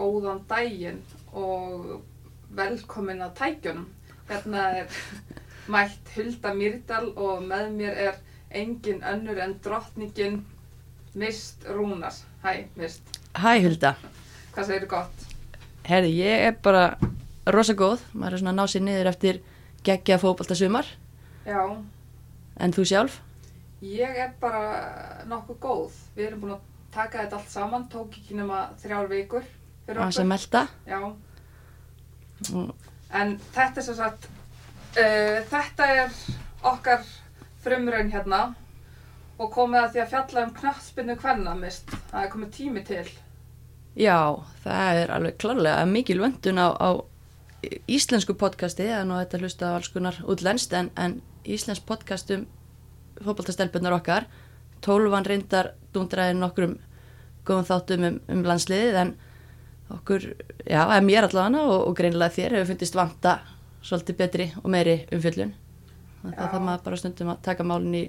góðan daginn og velkomin að tækjunum. Hérna er mætt Hulda Myrdal og með mér er engin önnur en drottningin Mist Rúnar. Hæ, Mist. Hæ Hulda, Hvað segir þú gott? herði ég er bara rosa góð, maður er svona að ná sér niður eftir geggja fókbalta sumar, Já, en þú sjálf? ég er bara nokkuð góð. Við erum búin að taka þetta allt saman, tók ekki nema þrjár vikur Að sem okkur. melda? Já, Mm, En þetta er sem sagt, uh, þetta er okkar frumraun hérna og komið að því að fjalla um knattspinnu kvenna mist. Það er komið tími til. Já, það er alveg klárlega mikil vöndun á, á íslensku podcasti, það nú þetta hlusta á alls konar útlenskt, en, en íslensk podcast um fókbaltastelpunar okkar, tólfan reyndar dúndraði nokkrum góðum þáttum um, um landsliðið, en okkur, já, að mér allavega og, og greinilega þér hefur fundist vanta svolítið betri og meiri umfjöllun. Það Já. þarf maður bara stundum að taka málinn í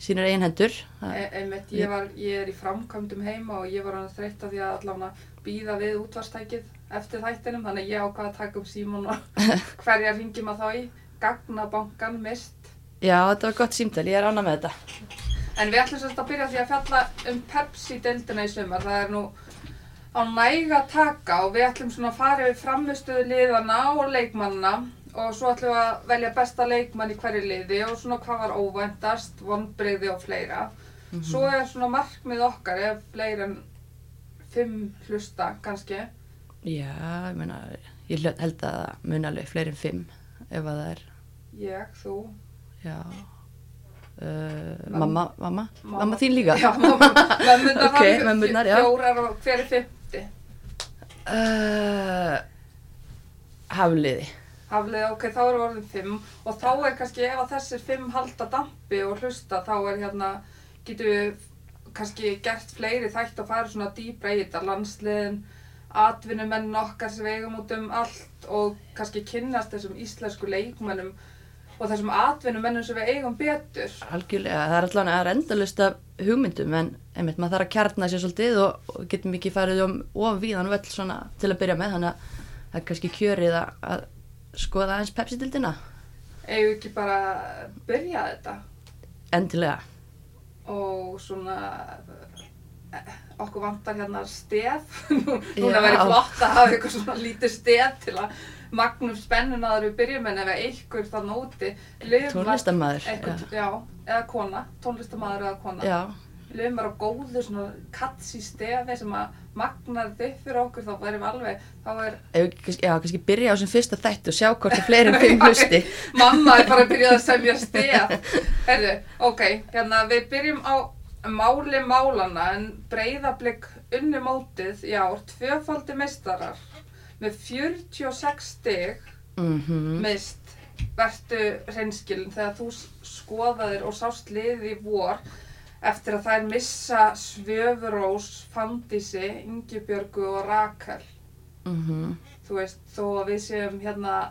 sínir einhendur. Það- E einmitt, ég, var, ég er í framkvæmdum heima og ég var hann þreytt af því að allavega býða við útvarstækið eftir þættinum. Þannig að ég ákvað að taka upp símón og hverja ringi maður þá í. Gagnabankan mist. Já, þetta var gott símtal, ég er ána með þetta. En við ætlum sérst að byrja því að fjalla um Pepsi-deildina í sumar. Það er nú á næga að taka og við ætlum svona að fara yfir framistuðu liðana og leikmannina og svo ætlum við að velja besta leikmann í hverju liði og svona hvað var óvæntast, vonbrigði og fleira. Svo er svona markmið okkar ef fleiri en fimm hlusta kannski. Já, ég meina, ég held að það mun alveg fleiri en fimm ef að það er, Ég, þú, já, uh, Mam- mamma, mamma, mamma þín líka. Já, mamma, mömmunar Ok, mömmurnar, já. Fjórar og hver er fimmti? Uh, hafliði, Haflið, ok, þá eru orðin fimm. Og þá er kannski ef að þessir fimm halda dampi og hlusta þá er hérna, getum við kannski gert fleiri þætt og fara svona dýbra í þetta, landsliðin, atvinnumenn okkar sem við eigum út um allt og kannski kynnast þessum íslensku leikmennum og þessum atvinnumennum sem við eigum betur. algjörlega, það er allan að af hugmyndum en einmitt maður þarf að kjarna sér svolítið og, og getum ekki farið um of víðan völl svona til að byrja með þannig að það er kannski kjörið að, að skoða aðeins Pepsi-dildina, Eigum við ekki bara byrja þetta endilega. og svona eh, okkur vantar hérna stef. Nú- núna verður flott að hafa eitthvað svona lítið stef til að magnum spennuna þegar við byrjum en ef eitthvað það nóti já. eða kona, tónlistamæður eða kona Já, lifum bara á góðu svona katsi stefi sem að magnar þið fyrir okkur þá verðum alveg, þá er ef, já, kannski byrja á sem fyrsta þætt og sjá hvort það fleiri fimm hlusti. mamma er bara að byrja að semja stef. Herðu, ok, hérna við byrjum á máli málana en breyðablик unnu mótið í ár, tvöfaldi meistarar. Með 46 stig Mm mist vertu hreinskilin þegar þú skoðaðir og sást liðið í vor eftir að þær missa Svöfurós, Fandísi, Ingibjörgu og Rakel. -hmm. þú veist, þó að við séum hérna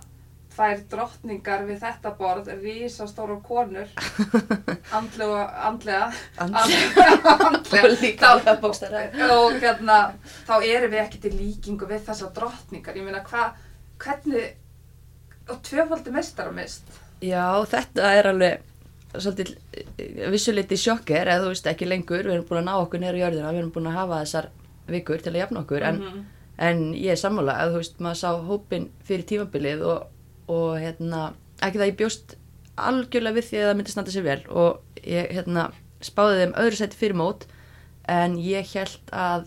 tvær drottningar við þetta borð, risastóra konur. Andlega, andlega. Andlega, líka þá, og hérna þá erum við ekki til líkingu við þessar drottningar. Ég meina hvað, hvernig og tvöfaldi meistaramist Já, þetta er alveg svolítið eh, vissuleiti sjokker eða þú veist ekki lengur, við erum búin að ná okkur neyru jörðina, við erum búin að hafa þessar vikur til að jafna okkur, en, Mhm. en ég er sammála að þú veist, maður sá hópin fyrir tímabilið og, og hérna, ekki það ég bjóst algjörlega við því að það myndi standa sér vel og ég hérna spáði þeim öðru seti fyrir mót en ég held að,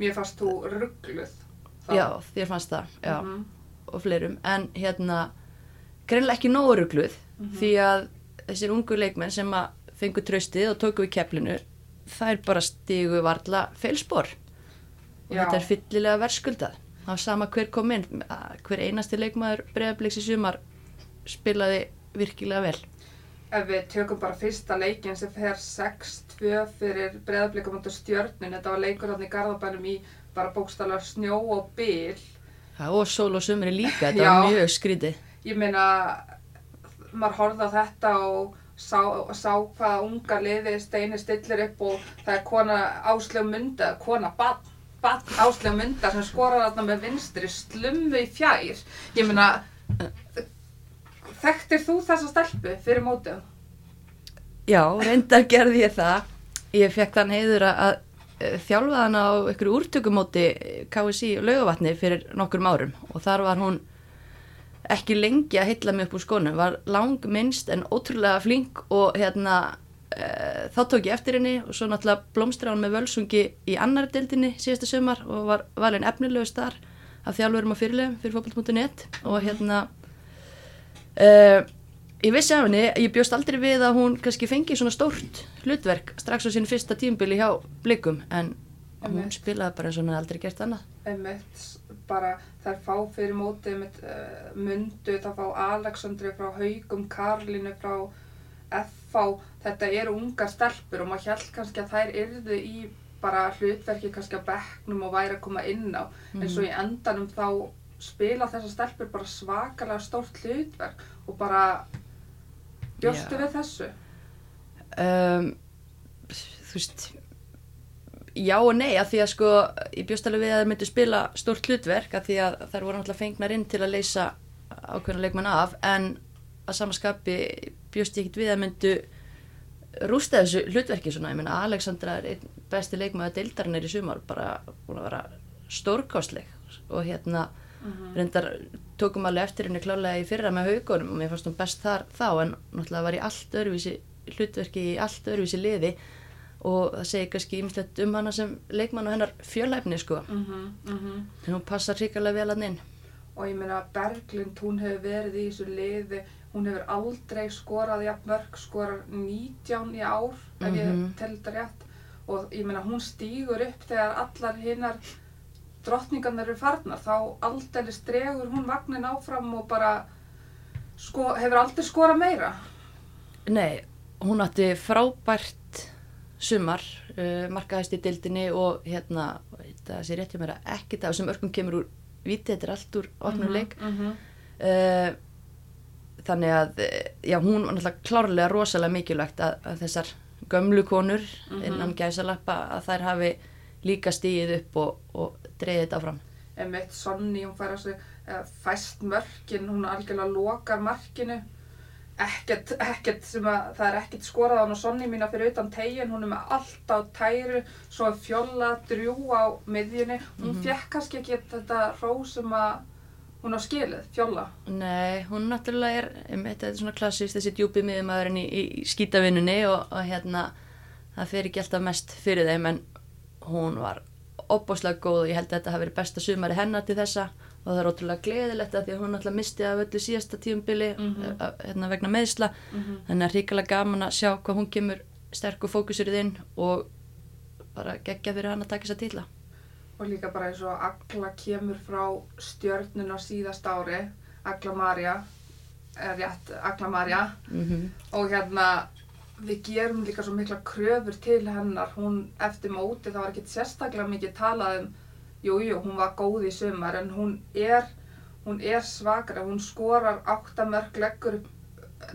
mér fannst þú ruggluð þá. já, þér fannst það, já Mhm. og fleirum, en hérna greinlega ekki nógu rugluð því að þessir ungu leikmenn sem að fengu tröstið og tóku við keflinu þær bara stigu varla feilspor og Já. þetta er fyllilega verðskuldað þá sama hver kom inn. Hver einasti leikmaður breiðabliks í sumar spilaði virkilega vel. Ef við tökum bara fyrsta leikin sem fer 6-2 fyrir breðablikum ánda stjörnun, þetta var leikur hann í Garðabænum í bara bókstallar snjó og bil. Já, og sól og sumri líka, þetta var mjög skrítið. Ég meina maður horfði á þetta og sá, sá hvað unga liði steini stillir upp og það er kona áslög mynda, kona bann áslega myndar sem skorar þarna með vinstri slummu í fjær. Ég meina, þekktir þú þessa stelpu fyrir mótið? Já, reyndar gerði ég það. Ég fekk þann heiður að, að þjálfa hana á einhverju úrtökumóti KSI laugavatni fyrir nokkur árum og þar var hún ekki lengi að hylla mig upp úr skónum, var lang minnst en ótrúlega flink og hérna e, þá tók ég eftir henni og svo náttúrulega blómstra hann með völsungi í annar deildinni síðasta sömar og var valin efnilegust þar af þjálfurum og fyrirlegum fyrir fókbalt.net og hérna e, ég vissi af henni, ég bjóst aldrei við að hún kannski fengi svona stórt hlutverk strax á sín fyrsta tímbili hjá blikum en hún Einmitt. spilaði bara eins og hún hefði aldrei gert annað Einmitt, bara þær fá fyrir mótið einmitt uh, mundu, það fá Alexandri frá Haugum, Karlinu frá FH, þetta eru ungar stelpur og maður held kannski að þær yrðu í bara hlutverki kannski á bekknum og væri að koma inn á. En svo í endanum þá spila þessar stelpur bara svakalega stórt hlutverk og bara bjóstu Já. við þessu? Um, þú veist já og nei að því að sko ég bjóst alveg við að það myndi spila stórt hlutverk að því að þær voru náttúrulega fengnar inn til að leysa ákveðna leikmann af en að samaskapi bjóst ég ekkert við að myndu rústa þessu hlutverki svona, ég meina Alexandra er einn besti leikmaður deildarinnar í sumar bara búin að vera stórkostleg. Og hérna reyndar tókum alveg eftir henni klálega í fyrra með haugunum og mér fannst hún best þar þá en náttúrulega var í allt öðruvísi hlutverki í allt öðruvísi liði. Og það segir kannski ímislegt um hana sem leikmann og hennar fjölhæfni sko. Mm -hmm, en hún passar hrikalega vel að inn. Og ég meina Berglind, hún hefur verið í þessu liði, hún hefur aldrei skorað jafn mörg, skorar 19 í ár, ef ég Mhm. tel þetta rétt og ég meina hún stígur upp þegar allar hinnar drottningarnir eru farnar, þá aldrei stregur hún vagnin áfram og bara sko, hefur aldrei skorað meira. Nei, hún átti frábært sumar uh, markaðist í dildinni og hérna, það sé rétt hjá mér að ekkert af þessum örkum kemur úr viti, þetta er allt úr opnum leik Mm -hmm. uh, þannig að eh, já, hún var náttúrulega klárlega rosalega mikilvægt að, að þessar gömlu konur innan gæsalappa að þær hafi líka stíið upp og, og dreigið þetta áfram. Emmett Sonny, hún fær að uh, fæst mörkin, hún algjörlega lokar markinu. Ekkert, ekkert sem að það er ekkert skorað á hann og Sonny mína fyrir utan tegin, hún er með allt á tæru, svo er fjolla drjú á miðjunni, hún Mhm. fekk kannski ekki þetta hró sem að hún á skilið, fjolla? Nei, hún náttúrulega er, þetta er svona klassist þessi djúpi miðumæðurinn í, í skítavinnunni og, og hérna það fer ekki alltaf mest fyrir þeim en hún var opbáslega góð og ég held að þetta hafi verið besta sumari hennar til þessa. Og það er ótrúlega gleðilegt að því að hún náttúrulega misti af öllu síðasta tíumbili Mhm. hérna vegna meðsla þannig að ríkilega gaman að sjá hvað hún kemur sterk og fókusurinn inn og bara geggja fyrir hann að taka þess að tilla og líka bara eins og Agla kemur frá stjörnun á síðast ári Agla Marja er rétt Agla Marja mm og hérna við gerum líka svo mikla kröfur til hennar. Hún eftir móti það var ekkert sérstaklega mikið talað um jújú, jú, hún var góð í sumar en hún er hún er svakara, hún skorar átta mörg leggur upp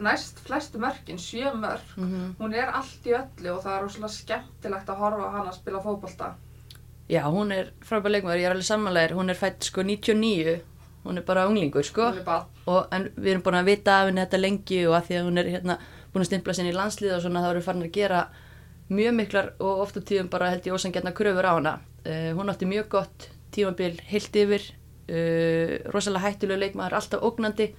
næst flestu mörkin, sjö mörg -hmm. hún er allt í öllu og það er rosalega skemmtilegt að horfa á hana að spila fótbolta Já, hún er frábæð leikmaður, ég er alveg samanlegar, hún er fætt sko 99, hún er bara unglingur sko, og, en við erum búin að vita af henni þetta lengi og að því að hún er hérna búin að stimpla sinni í landslið og svona þá við farin að gera mjög miklar og oft á tíðum bara held ég ósangjarna kröfur á hana. Uh, hún átti mjög gott tímabil heilt yfir, uh, rosalega hættulega leikmaður, alltaf ógnandi,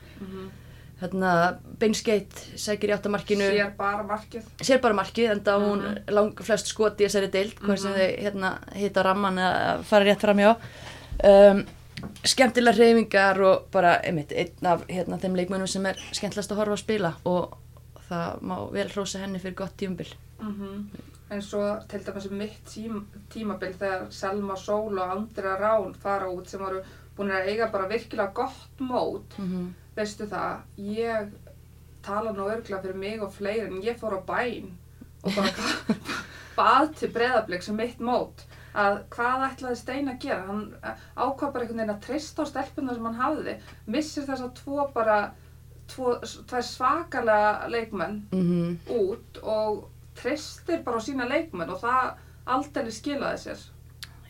hérna beinskeitt, sækir í áttamarkinu. Sér bara markið. Sér bara markið enda hún Mhm. lang flest skot í þessari deild hvað sem þau hérna, hita ramman eða fara rétt framjá um, skemmtilega reyfingar og bara einmitt einn af hérna, þeim leikmönnum sem er skemmtilegast að horfa að spila og það má vel hrósa henni fyrir gott tíumbil Mm En svo til dæmis mitt tím, tímabil þegar Selma Sól og Andrea Rán fara út sem voru búin að eiga bara virkilega gott mót, mm -hmm. Veistu það, ég tala nú örgla fyrir mig og fleiri en ég fór á bæn og bara bað til breðablik sem mitt mót að hvað ætlaði Stein að gera, hann ákvað bara einhvern veginn að treysta á stelpuna sem hann hafði, missir þess að tvo bara, tvo, tvær svakalega leikmenn Mhm. út og treystir bara á sína leikmenn og það aldrei skilaði sér.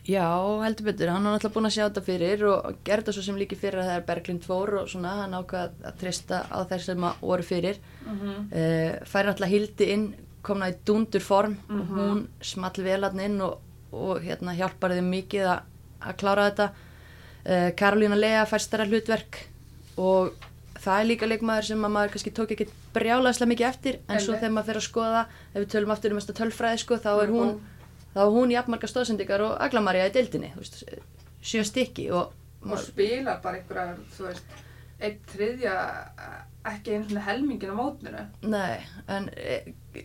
Já, heldur betur, hann var náttúrulega búin að sjá þetta fyrir og gerði þetta svo sem líki fyrir að það er Berglind fór og svona, hann ákvað að trista á þær sem að voru fyrir. Mm -hmm. Uh, færi náttúrulega hildi inn, komna í dundur form og Mhm. hún small vel hann inn og, og hérna hjálpar þeim mikið að, að klára þetta. Uh, Karolína Lea fær stærra hlutverk og það er líka leikmaður sem að maður kannski tók ekki brjálaðslega mikið eftir en svo Einmitt. þegar maður fer að skoða, ef við tölum aftur um þesta tölfræði sko, þá er hún Mhm. Þá hún jafnmarga stóðsendingar og Aglamarja í deildinni, veist, sjö stykki og og spilar bara einhverja, þú veist, einn þriðja, ekki einu svona helmingin á mótninu. nei, en e,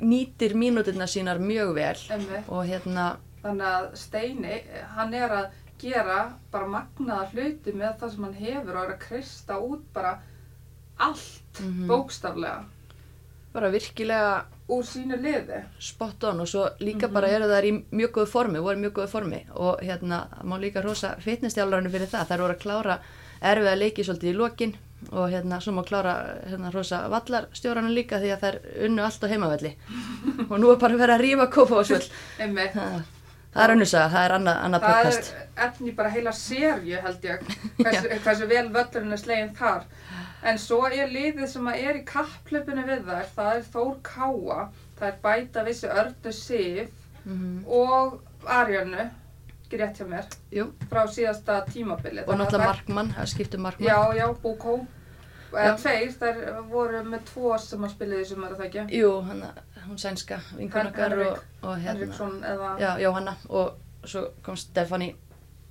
nýtir mínúturna sínar mjög vel Emmi. og hérna, Þannig að Steini, hann er að gera bara magnaða hluti með það sem hann hefur og er að krysta út bara allt Mhm. bókstaflega bara virkilega úr sínu liði. spot on og svo líka Mhm. bara eru þær í mjög góðu formi, voru mjög góðu formi. Og hérna, það má líka rosa fitnessstjálfarinu fyrir það, þær voru að klára erfiða leiki svolítið í lokin. Og hérna, svo má klára hérna rosa vallarstjóranu líka því að þær unnu allt á heimavelli. Og nú er bara verið að rífa kópavásvöld Emmi, það það er önnursaga, það er annað anna það podcast. er efni bara heila serju held ég, hversu, hversu vel völlurinn er sleginn þar. En svo er liðið sem að er í kapplöpunni við þær, það er Þór Káa, það er bæta vissi Örnu Sif mm og Arjönu, ekki rétt hjá mér, Jú, frá síðasta tímabili. og náttúrulega markmann, það skiptum markmann. Já, já, Búkó. Eða tveir, þær voru með tvo sem að spilaði sem er það ekki. Jú, hana, hún sænska, Henrik- og, og hérna, Henriksson eða, já, Jóhanna. Og svo kom Stefani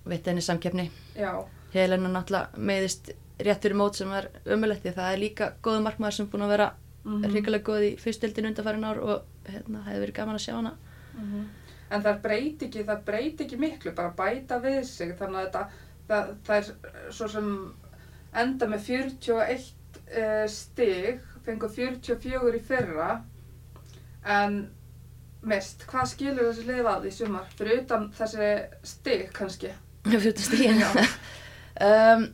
vitt henni samkeppni. Já, Helena náttúrulega meiðist rétt fyrir mót sem er ömulegt því að það er líka góðu markmaður sem búin að vera mhm, hrikalega góð í fyrstildin undanfærin ár og hérna hefði verið gaman að sjá hana mhm. En það breyti ekki, það breyti ekki miklu, bara bæta við sig, þannig að þetta, það, það er svo sem enda með 41 uh, stig, fengur 44 í fyrra, en mest, hvað skilur þessi lið að í sumar, fyrir utan þessi stig kannski? fyrir stíðin Já. um,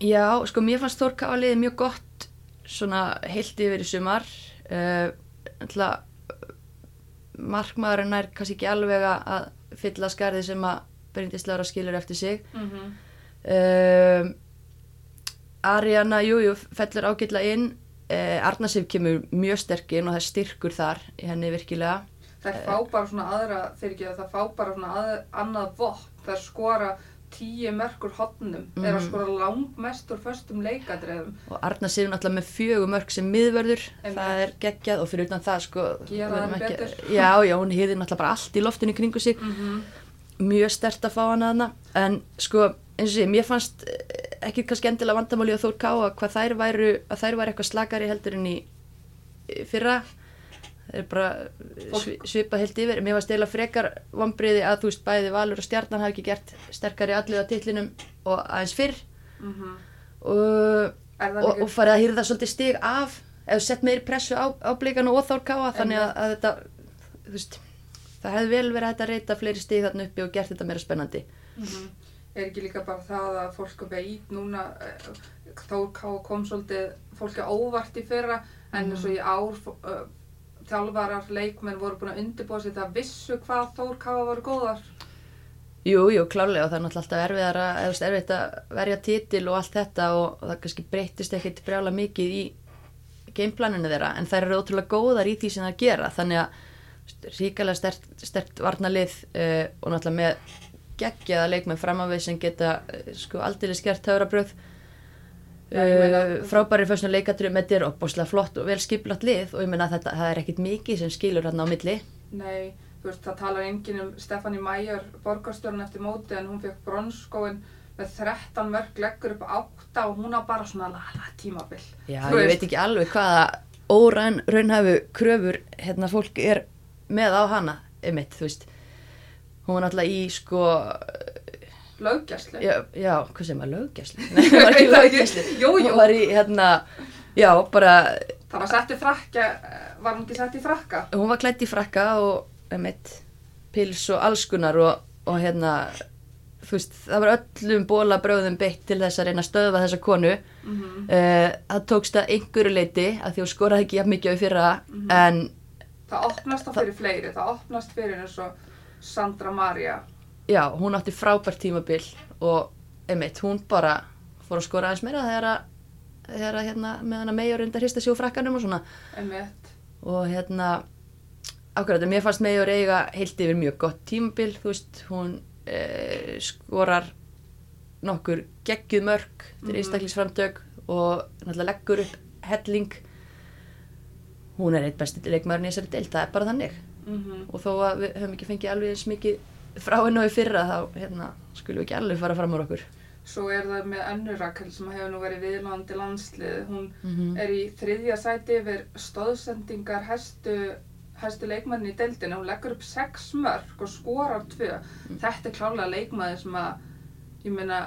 Já, sko mér fannst Þór Káliði mjög gott svona heilt yfir í sumar uh, ætla, markmaðurinn er kannski ekki alveg að fylla skarði sem að Bryndis Lára skilur eftir sig Mm -hmm. um, Ariana, jújú, jú, fellur ágætla inn uh, Arnarsif kemur mjög sterk inn og það styrkur þar í henni virkilega Það fá bara svona aðra, fyrir ekki að það fá bara svona að, annað vopn. Það skora tíu mörkur hotnum, er að Mhm. skora langmest úr föstum leikadreðum. og Arnarsif náttúrulega með fjögur mörg sem miðvörður, Einmitt. það er geggjað og fyrir utan það sko Gera erum þeim betur. Já, já, hún hýðir náttúrulega bara allt í loftinu kringu sig Mm -hmm. mjög stert að fá hana þarna en sko, eins og sé, mér fannst eh, ekki kannski endilega vandamáli að Þór Ká hvað þær væru, að þær væru eitthvað slakari heldur en í fyrra er bara svi, svipað heilt yfir, mér var stela frekar vombriði að þú veist bæði Valur og Stjarnan hafi ekki gert sterkari allir á titlinum og aðeins fyrr. Og, Er það og, ekki? og farið að hýrða svolítið stig af. Eða sett meiri pressu á, á blikanu og Þór Ká þannig að, að þetta veist, það hefði vel verið að reyta fleiri stig þarna uppi og gert þetta meira spennandi. Mhm. Er ekki líka bara það að fólk veit núna, eh, Þór Ká kom svolítið fólki óvart í fyrra, en eins og í ár þjálfarar, leikmenn voru búin að undirbúa sér það vissu hvað Þór Ká voru góðar. Jú, jú, klálega og það er náttúrulega alltaf erfitt að verja titil og allt þetta og, það kannski breytist ekkert brjála mikið í gameplaninu þeirra en þær eru ótrúlega góðar í því sem það gera þannig að ríkalega stert, stert varnalið uh, og náttúrulega með geggjaða leikmenn framávið sem geta uh, sko aldrei skert meina- uh, frábæri fyrstuna leikatri með þetta er opbúslega flott og vel skiplat lið og ég meina að þetta, það er ekkit mikið sem skilur hérna á milli Nei, þú veist, það talar enginn um Stefani Mæjar, borgarstjórn eftir móti, en hún fekk bronskóin með 13 mörg leggur upp á 8 og hún á bara svona lala tímabil. Já, Þú ég veist. veit ekki alveg hvaða óræn raunhæfu kröfur hérna fólk er með á hana, einmitt, þú veist. Hún var náttúrulega í sko, Löggæslu. já, já hvað sem að löggæslu? Nei, hún var ekki löggæslu. Jú, jú. Hún var í hérna, já, bara, Það var sett í frakka, var hún ekki sett í frakka? hún var klætt í frakka og, einmitt, pils og allskunar og, og hérna, þú veist, það var öllum bóla bröðum beitt til þess að reyna að stöðva þessa konu. Mm -hmm. Uh, það tókst að einhverju leiti að því hún skoraði ekki jafn mikið á fyrra Mhm. en Það opnast þá fyrir fleiri, það opnast fyrir eins og Sandra Maria. Já, hún átti frábært tímabil og einmitt, hún bara fór að skora aðeins meira þegar að, þegar að hérna, með hana megjur undir hrista sig úr frakkanum og svona einmitt. og hérna akkurat, mér fannst megjur eiga heilt yfir mjög gott tímabil, þú veist, hún eh, skorar nokkur geggjuð mörg til Mhm. einstaklisframtök og náttúrulega leggur upp helling hún er eitt besti leikmaður í þessari deild, það er bara þannig Mm og þó að við höfum ekki fengið alveg eins mikið frá hennu í fyrra þá hérna, skulum við ekki alveg fara fram úr okkur Svo er það með önnur Rakel sem hefur nú verið viðlandi landslið. Hún mm er í þriðja sæti yfir stóðsendingar hæstu, hæstu leikmanni í deildinu. Hún leggur upp sex mörg og skorar tvö. Þetta er klálega leikmaður sem að, ég meina,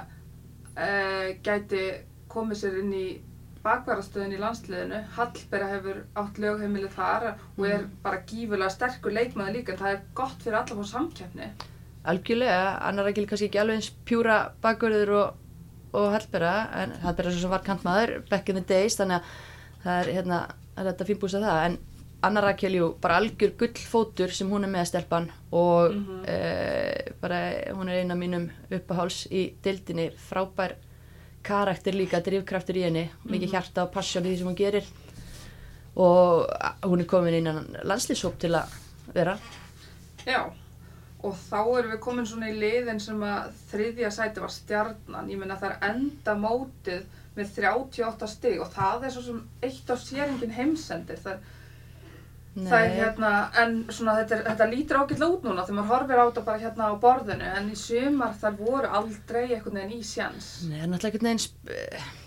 uh, gæti komið sér inn í bakvarastöðin í landsliðinu. Hallberga hefur átt lögheimili þar og er bara gífulega sterkur leikmaður líka. Það er gott fyrir alla á samkeppni. Algjörlega, annar ekki kannski ekki alveg eins pjúra bakverður og, og Hallbera, en Hallbera svo sem var kantmaður back in the days, þannig að það er hérna, er þetta fínbúst að það. En Anna Rakel, jú, bara algjör gullfótur sem hún er með stelpan og Mhm. eh, bara hún er eina mínum uppaháls í dildinni, frábær karakter líka, drifkraftur í henni mikið hjarta og passjón í því sem hún gerir. Og hún er komin innan landslýshóp til að vera. Já, og þá erum við komin svona í liðin sem að þriðja sæti var stjarnan. Ég meina það er enda mótið með 38 stig og það er svo sem eitt á séringin heimsendir. Það, það er hérna, en svona þetta, er, þetta lítur ágætlega út núna þegar maður horfir á þetta bara hérna á borðinu en í sumar þar voru aldrei einhvern veginn í sjans. Nei, er náttúrulega einhvern veginn sp-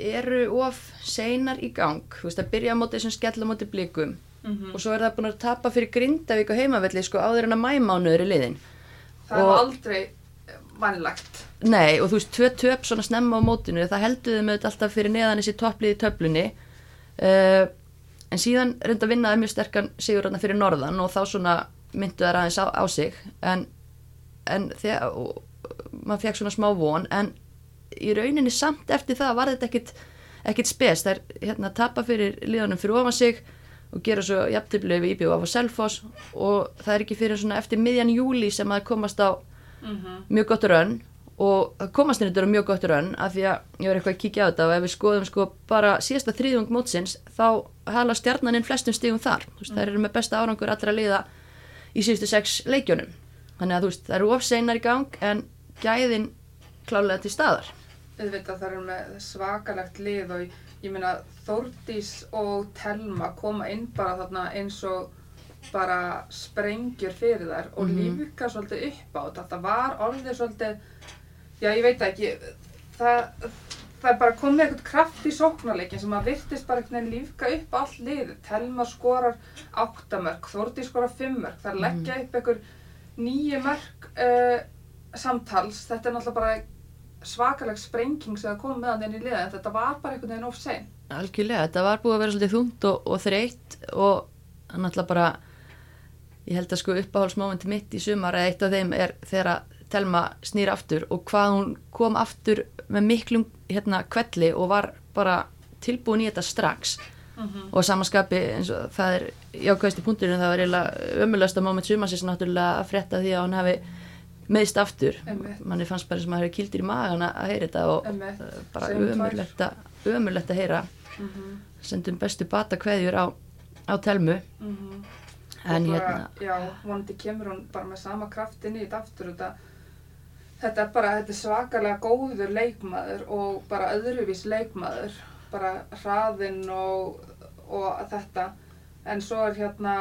eru of seinar í gang þú veist að byrja á móti þessum skella móti blikum Mm og svo er það búin að tapa fyrir Grindavík og heimavelli sko áður en að mæmánuður í liðin Það er Og- aldrei vannlegt. Nei, og þú veist, tvö töp svona snemma á mótinu það með þetta alltaf fyrir neðan þessi topplið í töflunni. Uh, en síðan reynda að vinna það mjög sterkan sigur þarna fyrir norðan og þá svona myndu þær aðeins á, á sig. En, en þegar maður fekk svona smá von en í rauninni samt eftir það var þetta ekkit, ekkit spes. Það er hérna tapa fyrir liðanum fyrir ofan sig og gera svo jafntöflu við af og Selfoss. Og það er ekki fyrir svona eftir miðjan júli sem að komast á Mm mjög gott rönn. Og það komast inn þetta mjög gott rönn af því að ég var eitthvað að kíkja á þetta og ef við skoðum sko bara síðasta þriðjung mótsins þá hala stjarnaninn flestum stigum þar. Þú veist, þær eru með besta árangur allra liða í síðustu sex leikjónum þannig að þú veist, það eru of seinar í gang en gæðin klálega til staðar. Auðvitað það eru með svakalegt lið og ég, meina Þórdís og Telma koma inn bara þarna eins og bara sprengjur fyrir þær og Mhm. lífka svolítið upp á þetta. Það var orðið svolítið, já ég veit það ekki, það, það er bara komið eitthvað kraft í sóknarleikin sem að virtist bara einhvern veginn lífka upp allt liðið. Telma skorar áttamörk, Þórdís skorar fimmörk, það er leggja upp einhver nýju mörk uh, samtals. Þetta er náttúrulega bara svakaleg sprenging sem það kom með hann inn í liða en þetta var bara einhvern veginn of sein. algjörlega, þetta var búið að vera svolítið þungt og, og þreytt og alltaf bara ég held að sko uppáhaldsmómenti mitt í sumar eða eitt af þeim er þegar að Telma snýr aftur og hvað hún kom aftur með miklum hérna kvelli og var bara tilbúin í þetta strax. Mm og samanskapi eins og það er jákvæðst í punkturinn það var eiginlega ömulasta moment sumansins náttúrulega að frétta því að hún hafi meðst aftur. Manni fannst bara sem að hafi kildir í magan að heyra þetta og uh, bara ömulegt að, ömulegt að heyra. -hmm. sendum bestu bata kveðjur á, á telmu. Mm en og bara, hérna já, vonandi kemur hún bara með sama kraft inn í þetta aftur. Þetta, þetta er bara, þetta er svakalega góður leikmaður og bara öðruvís leikmaður. Bara hraðinn og, og þetta. En svo er hérna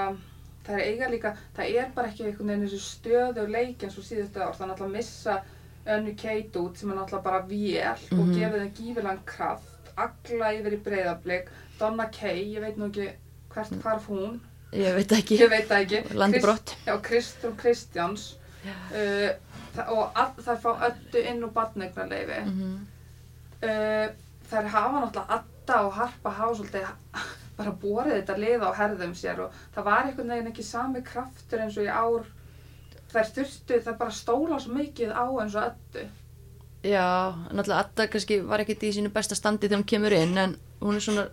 það er eiga líka, það er bara ekki einhvern veginn þessu stöðu leik eins og síðustu ár þannig að missa önnu Kate út sem er náttúrulega bara vél og Mhm. gefið þeim gífilegan kraft alla yfir í breyðablik Donna Kay, ég veit nú ekki hvert hvarf hún ég veit ekki, Ég veit það ekki. landi Krist- brott Já, Kristrún Kristjáns. Uh, það, og all, það fá öllu inn úr badneignarleifi. mm -hmm. Uh, þær hafa náttúrulega Adda og Harpa hafa svolítið bara borið þetta lið á herðum sér og það var einhvern veginn ekki sami kraftur eins og í ár. Þær þurftu, það bara stóla svo mikið á eins og öllu. já, náttúrulega Adda kannski var ekkit í sínu besta standi þegar hún kemur inn en hún er svona,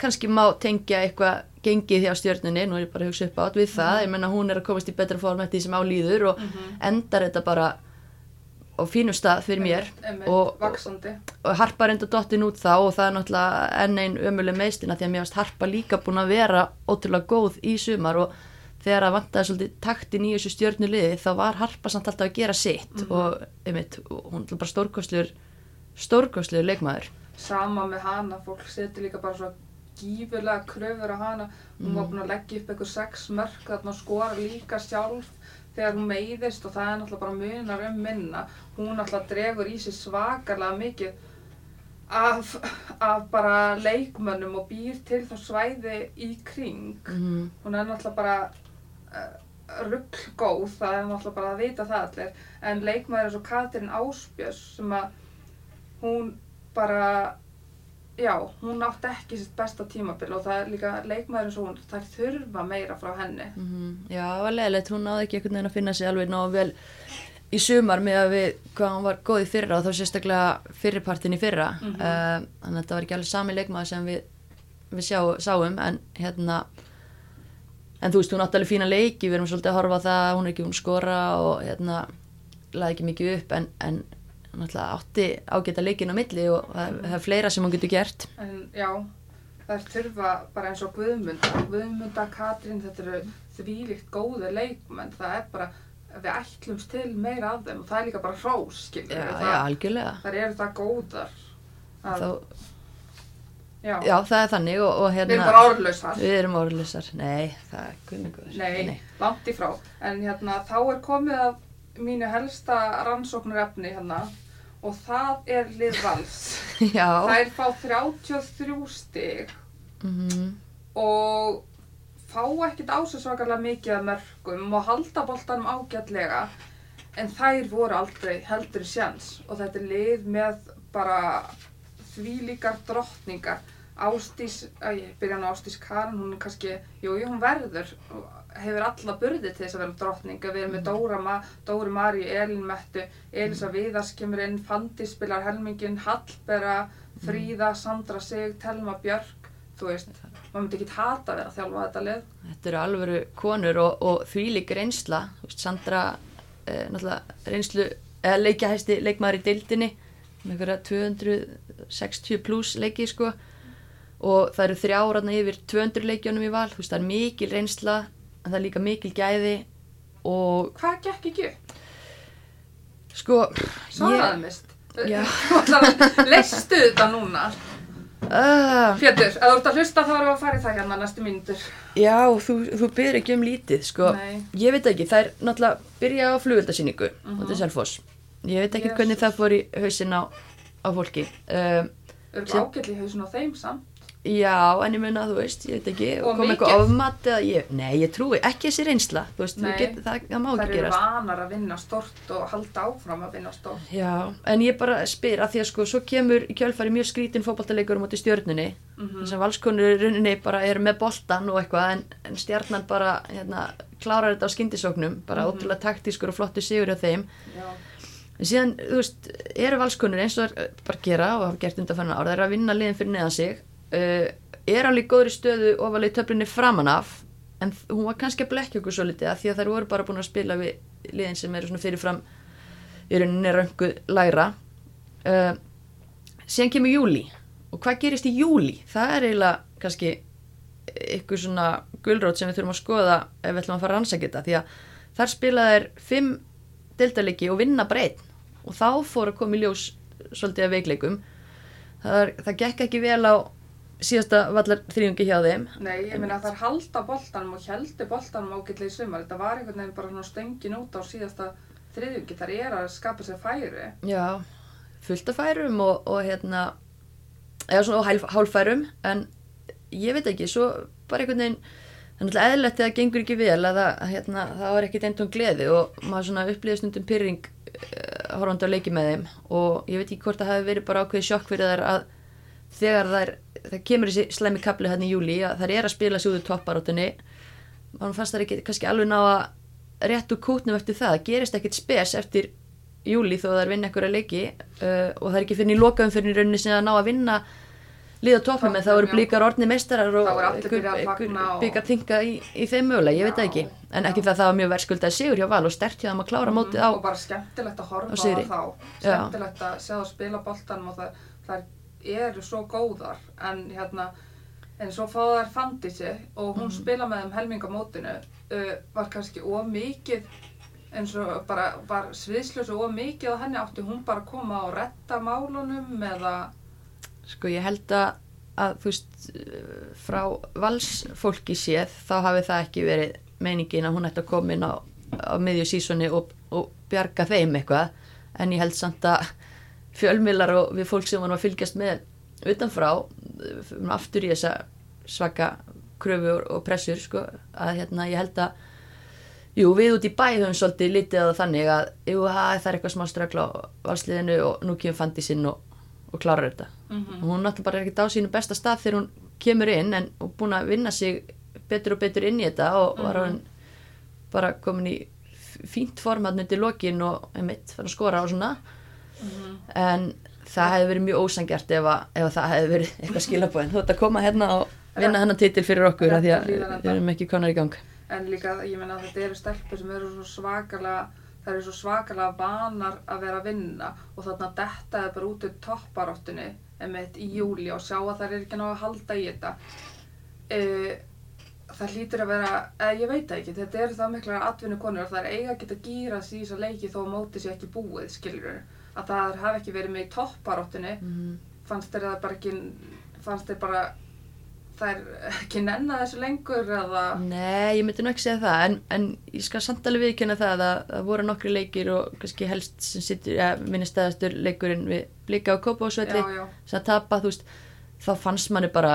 kannski má tengja eitthvað gengið hjá stjörnunni nú er ég bara að hugsa upp átt við það, ég menna hún er að komast í betra form eftir því sem álýður og Mm -hmm. endar þetta bara á fínum stað fyrir mér Einmitt, og, og, vaksandi. og Harpa reynda dottin út þá og það er náttúrulega enn einn ömuleg meðstina því að mér varst Harpa líka búin að vera ótrúlega góð í sumar og þegar það vantaði svolítið taktin í þessu stjörnuliði þá var Harpa samt alltaf að gera sitt og einmitt, og hún er bara stórkostlur stórkostlur leikmaður Sama með hana, fólk setur líka bara svo gífurlega kröfur á hana. Hún var búin að leggja upp eitthvað sex mörk þarna og skora líka sjálf þegar hún meiðist og það er náttúrulega bara munar um minna. Hún náttúrulega dregur í sig svakalega mikið af, af bara leikmönnum og býr til þá svæði í kring. mm. Hún er náttúrulega bara uh, rugggóð, það er náttúrulega bara að vita það allir. En leikmaður eins og Katrin Áspjörs sem að hún bara, já, hún átti ekki sitt besta tímabil og það er líka leikmaður eins og hún, það er þurfa meira frá henni. Mm Já, það var leðilegt, hún náði ekki einhvern veginn að finna sig alveg náðu vel í sumar með að við hvað hún var góð í fyrra og þá sérstaklega fyrripartin í fyrra. Mhm. uh, þannig að þetta var ekki alveg sami leikmaður sem við, við sjá, sáum en hérna en þú veist, hún átti alveg fína leiki við erum svolítið að horfa það, hún er ekki hún skora og hérna, laði ekki mikið upp en, en náttúrulega átti ágæta leikin á milli og það, er fleira sem hún getur gert. En já, það er þurfa bara eins og Guðmunda, Guðmunda, Katrin, þetta eru þvílíkt góði leikmenn, það er bara, við ætlumst til meira af þeim og það er líka bara hrós, skilur Já, við, já, það, algjörlega þar eru það góðar. Að, þá, já, Já, það er þannig og, og við hérna erum bara orðlausar. Við erum orðlisar, nei, það er kunningur. Nei, langt í frá. En hérna, þá er komið að mínu helsta rannsóknarefni hérna og það er lið vals. Já, Þær fá 33 stig mm og fá ekkert á sig svakalega mikið af mörgum og halda boltanum ágætlega en þær voru aldrei heldur sjans og þetta er lið með bara því líkar drottningar. Ástís, að ég byrja hann á Ástís Karin, hún er kannski, jú, jú, hún verður, hefur alla burði til þess að vera drottninga, við erum með Dóra, Ma, Dóri Mari, Elin Mettu, Elisa Viðars kemur inn, Fandi spilar helmingin, Hallbera, Fríða, Sandra Sig, Telma Björk, þú veist, maður myndi ekki hata við að þjálfa þetta lið. Þetta eru alvöru konur og, og þvílík reynsla. Veist, Sandra, eh, náttúrulega reynslu, eða leikjahæsti leikmaður í deildinni, með einhverja 260 pluss leiki, sko. Og það eru þrjáraðna yfir 200 leikjónum í val. Þú veist, það er mikil reynsla, en það er líka mikil gæði og, Hvað gekk ekki sko, Svaraði mist. Leistu þetta núna? Uh, Pétur, ef þú ert að hlusta þá erum við að fara í það hérna næstu mínútur. já, þú, þú byrðir ekki um lítið, sko. Ég veit ekki, það er náttúrulega byrja á flugöldasýningu mm Mhm. -hmm. á Selfoss. Ég veit ekki Jesus. hvernig það fór í hausin á, á fólki. Um, Örgulega Sem- ágætli í hausin á þeim samt. Já, en ég meina, þú veist, ég veit ekki, Og kom eitthvað ofmat eða ég, nei, ég trúi, ekki þessi reynsla, þú veist, Nei. þú get, það, það má Það ekki eru gerast. vanar að vinna stort og halda áfram að vinna stort. Já, en ég bara spyr að því að sko, svo kemur í kjölfari mjög skrítin fótballtalegur um átti stjörnunni, Mhm. þess að valskonur í rauninni bara eru með boltan og eitthvað, en, en stjarnan bara, hérna, klárar þetta á skyndisóknum, bara Mhm. ótrúlega taktískur og flottu sigur á þeim. Já. En síðan, þú veist, eru valskonur eins og það er bara gera og hafa gert undanfæna ár, það er að vinna liðin fyrir neðan sig, uh, er alveg góðri stöðu ofalega í töflinni framan af, en hún var kannski að blekja okkur svo litið að því að þær voru bara búin að spila við liðin sem eru svona fyrirfram í rauninni röngu lægra. Uh, síðan kemur júli og hvað gerist í júli? Það er eiginlega kannski ykkur svona gulrót sem við þurfum að skoða ef við ætlum að fara að rannsaka þetta því að þar spila þær fimm deltalegi og vinna bara einn og þá fór að koma í ljós svolítið af veikleikum það, það gekk ekki vel á síðasta vallar þrjungi hjá þeim Nei, ég meina að þær halda boltanum og heldu boltanum ágætlega í sumar. Þetta var einhvern veginn bara svona stöngin út á síðasta þriðjungi. Þær eru að skapa sér færi. já, fullt af færum og, og hérna eða svona hálf, hálfærum en ég veit ekki, svo bara einhvern veginn það er náttúrulega eðlilegt þegar það gengur ekki vel að það, að, hérna, það var ekkit eintón gleði og maður svona upplýði stundum pyrring uh, horfandi á leiki með þeim og ég veit ekki hvort það hafi verið bara ákveðið sjokk fyrir þær að þegar þær, það kemur þessi slæmi kapli hérna í júli að þær er að spila sig út úr topparóttunni mann fannst þær ekki kannski alveg ná að rétt úr kútnum eftir það, það gerist ekkit spes eftir júli þó þær vinna einhverja leiki uh, og það er ekki fyrir í lokaum fyrir í rauninni sem að ná að vinna líða toppnum en þá eru blíkar orðni meistarar og byggar tinga í, í þeim mögulega, ég veit það ekki. En ekki það að það var mjög verðskuldað sigur hjá Val og stert hjá þeim að klára mótið á og bara skemmtilegt að horfa á á, þá. Skemmtilegt að sjá það spila boltanum og það, það eru svo góðar en hérna en svo fá þær fandisi og hún Mhm. spila með þeim helmingamótinu uh, var kannski of mikið eins og bara var sviðslösu of mikið á henni átti hún bara að koma og retta málunum eða sko ég held að, að þú veist uh, frá valsfólki séð þá hafi það ekki verið meiningin að hún ætti að koma inn á, á miðju sísoni og, og bjarga þeim eitthvað en ég held samt að fjölmiðlar og við fólk sem varum að fylgjast með utanfrá uh, aftur í þessa svaka kröfu og pressur sko að hérna ég held að Jú, við út í bæ höfum svolítið lítið að þannig að jú, ha, það er eitthvað smá ströggla á valsliðinu og nú kemur fandi sinn og, og klárar þetta. mm Og hún náttúrulega bara er ekkert á sínu besta stað þegar hún kemur inn en hún búin að vinna sig betur og betur inn í þetta og var hann bara komin í fínt format undir lokin og einmitt fyrir að skora og svona en það hefði verið mjög ósangjart ef, að, ef að það hefði verið eitthvað skilabóðin þú ert að koma hérna og vinna hennan titil fyrir okkur af því að við erum ekki konar í gang. En líka, ég meina að þetta eru stelpur sem eru svo svakalega það eru svo svakalega vanar að vera að vinna og þarna detta er bara út úr topparáttunni í júli og sjá að það er ekki ná að halda í þetta. Uh, það hlýtur að vera eða ég veit ekki, þetta eru það miklar atvinnu konur og það er eiga að geta gýra sig í þessa leiki þó að móti sér ekki búið, skilur að það hafi ekki verið með í topparáttunni. Mm. fannst þér það bara ekki fannst þér bara er ekki nenna þessu lengur eða? Nei, ég myndi nú ekki segja það en, en ég skal samt alveg viðkynna það að það voru nokkri leikir og kannski helst sem sittur, ja, minni stæðastur leikurinn við blika á Kópásvelli já, já, sem að tapa, þú veist, þá fannst manni bara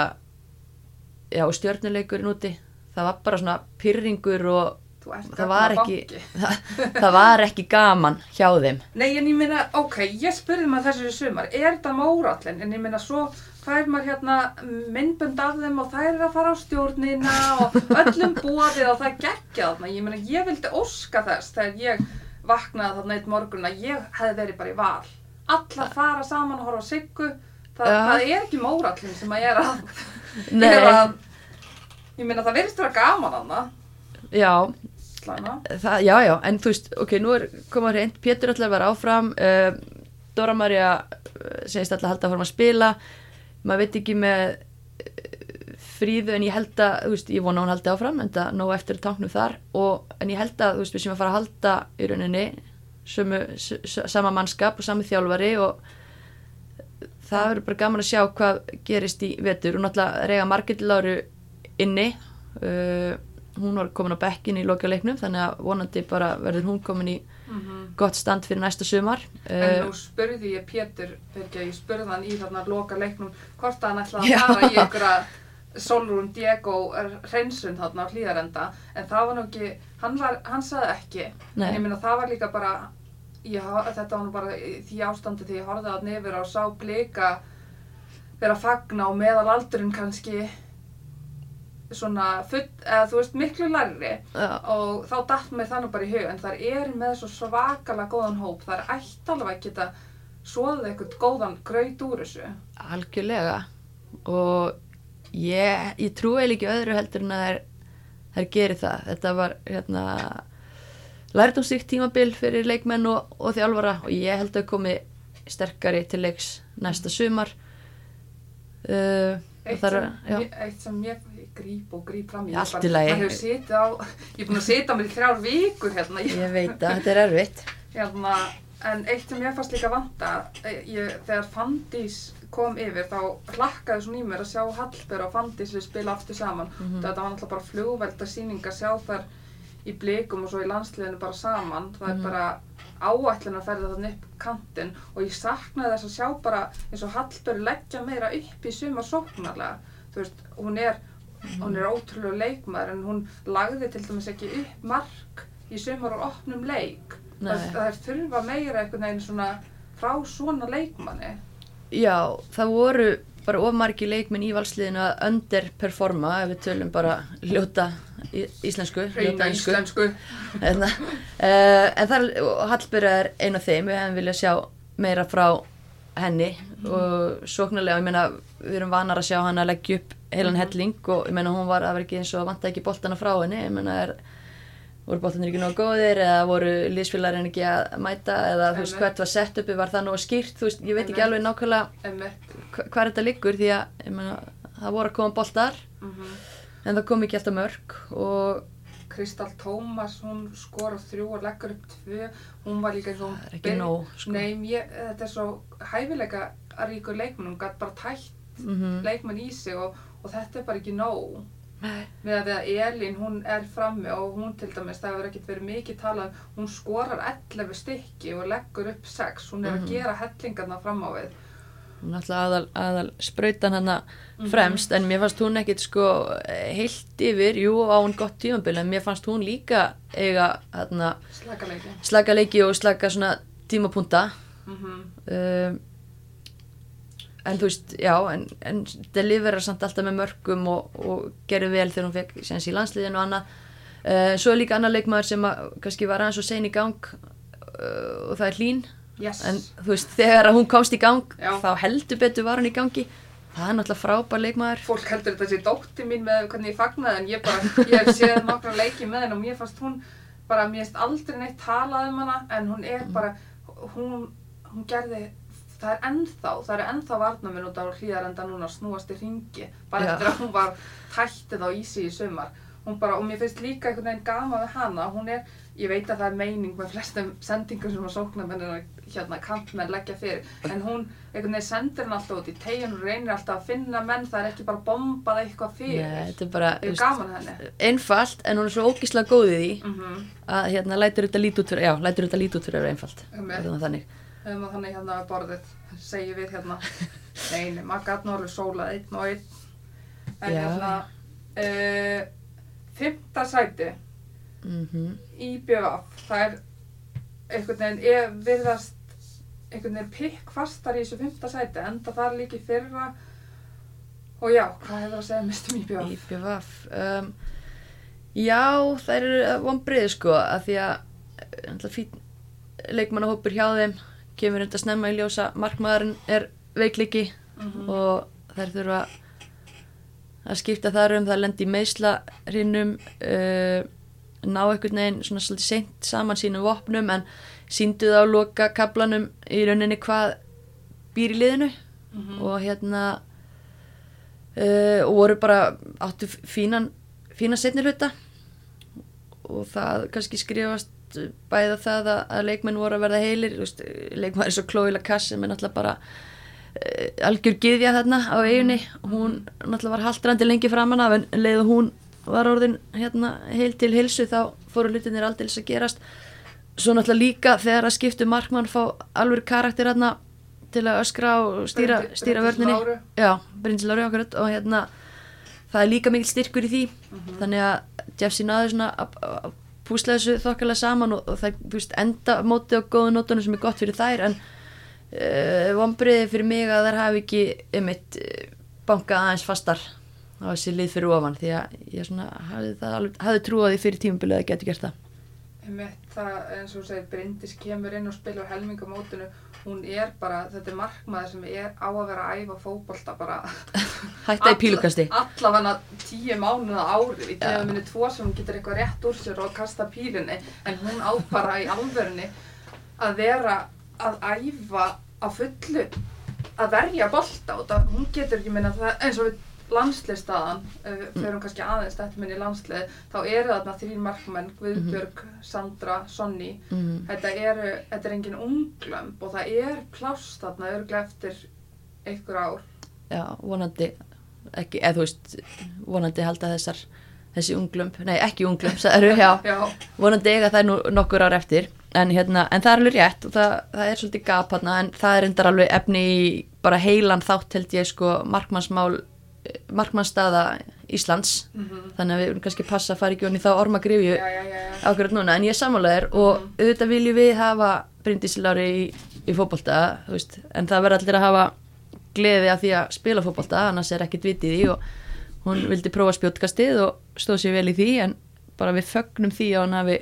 já, stjörnuleikurinn úti það var bara svona pyrringur og það var ekki það, það var ekki gaman hjá þeim Nei, en ég meina, ok, ég spurði maður þessu sumar, er þetta mórallin? En ég meina, svo fær maður hérna myndbönd af þeim og þær eru að fara á stjórnina og öllum búaðið og það geggja þarna. Ég meina, ég vildi óska þess þegar ég vaknaði þarna eitt morgun að ég hefði verið bara í val. Allar fara saman og horfa siggu. Það, Já. það er ekki mórallin sem að ég er að... Nei. er að ég meina, það verðist vera gaman þarna. já, Slæma. það, já, já, en þú veist, ok, nú er komað hreint, Pétur að vera áfram uh, Dóra Maria uh, segist að halda að fórum að spila. Maður veit ekki með uh, fríðu en ég held að, þú veist, ég vona hún haldi áfram en það nóg eftir táknum þar. Og, en ég held að, þú veist, við sem að fara að halda í rauninni sömu, sama mannskap og sami þjálfari og það verður bara gaman að sjá hvað gerist í vetur. Og náttúrulega reyga Margit Láru inni uh, hún var komin á bekkin í lokaleiknum þannig að vonandi bara verður hún komin í gott stand fyrir næsta sumar. En nú spurði ég Pétur, Birgja, ég spurði hann í þarna loka leiknum hvort hann ætlaði að fara í einhverja Solrún Diego hreinsun þarna á hlýðarenda en það var nú ekki, hann, var, hann saði ekki. Nei. en ég meina það var líka bara ég, þetta var nú bara því ástandi því ég horfði að nefur og sá blika vera að fagna og meðal aldurinn kannski svona full, eða þú veist miklu lærri. Já, og þá datt mér þannig bara í hug en það er með svo svakalega góðan hóp. Það er ætti alveg að geta svoðið eitthvað góðan graut úr þessu. Algjörlega. Og ég, ég trúi eiginlega ekki öðru heldur en að þær, þær geri það. Þetta var hérna lærdomstíkt tímabil fyrir leikmenn og, og þjálfara. Og ég held að komi sterkari til leiks næsta sumar. Uh, eitt, sem, já, ég, eitt sem ég gríp og gríp fram í. Allt ég hefur setið á, ég er búin að setja mér í þrjár vikur hérna, ég, ég veit að þetta er erfitt. Hérna en eitt sem ég fannst líka vanta ég, þegar Fandís kom yfir þá hlakkaði svona í mér að sjá Hallber og Fandís við spila aftur saman. Mhm. þetta var náttúrulega bara flugvelda sýning að sjá þar í blikum og svo í landsliðinu bara saman. Það er Mhm. bara áætlun að ferða þarna upp kantinn og ég saknaði þess að sjá bara eins og Hallber leggja meira upp í sumar sóknarlega. Þú veist, hún er hún er ótrúlega leikmaður en hún lagði til dæmis ekki upp mark í sumar og opnum leik. Það, það er þurfa meira einhvern veginn svona frá svona leikmanni. Já, það voru bara of margi leikminn í valsliðinu að underperforma ef við tölum bara ljóta íslensku, ljóta einsku íslensku. Hérna, uh, en það er, og Hallbjörg er ein af þeim, við hefum viljað sjá meira frá henni og sóknarlega, ég meina við erum vanar að sjá hann að leggja upp heilan helling og ég meina hún var að vera ekki eins og vanta ekki boltana frá henni, ég meina er voru boltanir ekki nógu góðir eða voru liðsfélagarinn ekki að mæta eða þú veist hvert var sett uppi, var það nógu skýrt þú veist, ég veit ekki alveg nákvæmlega Einmitt. hva- hvar þetta liggur því að ég meina, það voru að koma boltar Mhm. en það kom ekki alltaf mörg og Kristal Tómas, hún skora þrjú og leggur upp tvö, hún var líka eins og það er ekki nóg sko. Nei, mér, þetta er svo hæfileika að ríkur leikmenn, hún gætt bara tætt mm leikmenn í sig og, og þetta er bara ekki nóg. Með að við að Elín, hún er frammi og hún til dæmis, það hefur ekkert verið mikið talað, um, hún skorar 11 stykki og leggur upp 6, hún er Mhm. að gera hellingarna fram á við. Ætla aðal, aðal sprautan hana fremst en mér fannst hún ekkit sko heilt yfir, jú á hún gott tímabil en mér fannst hún líka eiga hérna, slaka leiki og slaka svona tímapunta. Mm um, en þú veist, já en, en delivera samt alltaf með mörgum og, og gerði vel þegar hún fekk séns í landsliðinu og annað. Uh, svo er líka annar leikmaður sem að, kannski var aðeins og sein í gang uh, og það er hlín Yes. en þú veist, þegar hún komst í gang Já. þá heldur betur var hann í gangi það er náttúrulega frábær leikmaður fólk heldur þetta sé dótti mín með hvernig ég fagnaði en ég bara, ég hef séð nokkra leiki með henn og mér fannst hún bara, mér finnst aldrei neitt talað um hana en hún er bara, hún, hún gerði, það er ennþá, það eru ennþá varnaminn út á hlýðarenda núna snúast í ringi, bara Já. eftir að hún var tættið á ísi í sumar. Hún bara, og mér finnst líka einhvern veginn gama við hana, hún er, ég veit að það er meining með flestum sendingum sem að sóknarmennir hérna kantmenn leggja fyrir, en hún einhvern veginn sendir hann alltaf út í tegin og reynir alltaf að finna menn, það er ekki bara bombað eitthvað fyrir. Nei, þetta er bara veist, einfalt en hún er svo ógíslega góð í Mm að hérna lætur þetta lít út fyrir já, lætur þetta lít út fyrir að vera einfalt. Var þannig? Maður þannig hérna að borðið, segjum við hérna, nei, nei, maður gæt alveg sólað einn og einn. En Já. hérna, uh, fymta sæti. Mm í BVF, það er einhvern veginn, ég virðast einhvern veginn pikk fastar í þessu fymta sæti, enda þar líki fyrra og já, hvað hefur að segja mest um í BVF? IPVF um, Já, það eru vonbriði sko að því að fín leikmannahópur hjá þeim kemur enda snemma í ljósa markmaðurinn er veikliki Mhm. og þær þurfa að skipta þar um það lendi í meðslarinnum uh, ná einhvern veginn svona svolítið seint saman sínum vopnum en síndu það á loka kaplanum í rauninni hvað býr í liðinu. Mhm. og hérna uh, og voru bara áttu fínan fínan setni hluta. Og það kannski skrifast bæða það að, að leikmenn voru að verða heilir veist, leikmenn er svo Lacasse sem er náttúrulega bara uh, algjör gyðja þarna á eiginni hún náttúrulega var haldrandi lengi framan af en leið og hún var orðin hérna heil til hilsu þá fóru hlutinir aldrei að gerast. Svo náttúrulega líka þegar að skiptu markmann fá alveg karakter hérna til að öskra og stýra, stýra vörninni. Já, Bryndis akkurat og hérna það er líka mikil styrkur í því. Mhm. þannig að Jeffsy náði svona að- púsla þessu þokkalega saman og, og það veist, enda móti á góðu nótunum sem er gott fyrir þær en uh, vonbriði fyrir mig að þær hafi ekki um eitt uh, bankað aðeins fastar á þessi lið fyrir ofan því að ég svona hafði, hafði trúið því fyrir tímabilið að getur gert það. Það, eins og þú segir, Bryndis kemur inn og spilar helmingamótinu, hún er bara, þetta er markmaður sem er á að vera að æfa fótbolta bara. Hætta í pílukasti. Allavega tíu mánuða árið í Já. tegum minni tvo sem hún getur eitthvað rétt úr sér og kasta pílunni en hún á bara í alvörunni að vera að æfa á fullu að verja bolta og það, hún getur ekki minna það eins og við landsliðstaðan uh, fyrir hún kannski aðeins þetta minni landslið þá eru þarna þrín markmenn Guðbjörg, Sandra, Sonny mm. þetta eru, þetta er engin unglömb og það er pláss þarna örglega eftir einhver ár. Já, vonandi ekki, eða þú veist vonandi halda þessar þessi unglump, nei ekki unglump sagðirðu, já, já, vonandi eiga það nú nokkur ár eftir. En, hérna, en það er alveg rétt og það, það er svolítið gap hérna en það er endar alveg efni í bara heilan þátt held ég sko markmannsmál markmannsstaða Íslands mm þannig að við erum kannski passa að fara ekki onni þá já, já. ákveðat núna en ég er sammálaðir og Mhm. auðvitað viljum við hafa Bryndísi Lári í, í veist, en það verður allir að hafa gleði af því að spila fótbolta annars er ekkert vitið í og hún vildi prófa spjótkastið og stóð sér vel í því en bara við fögnum því að hún hafi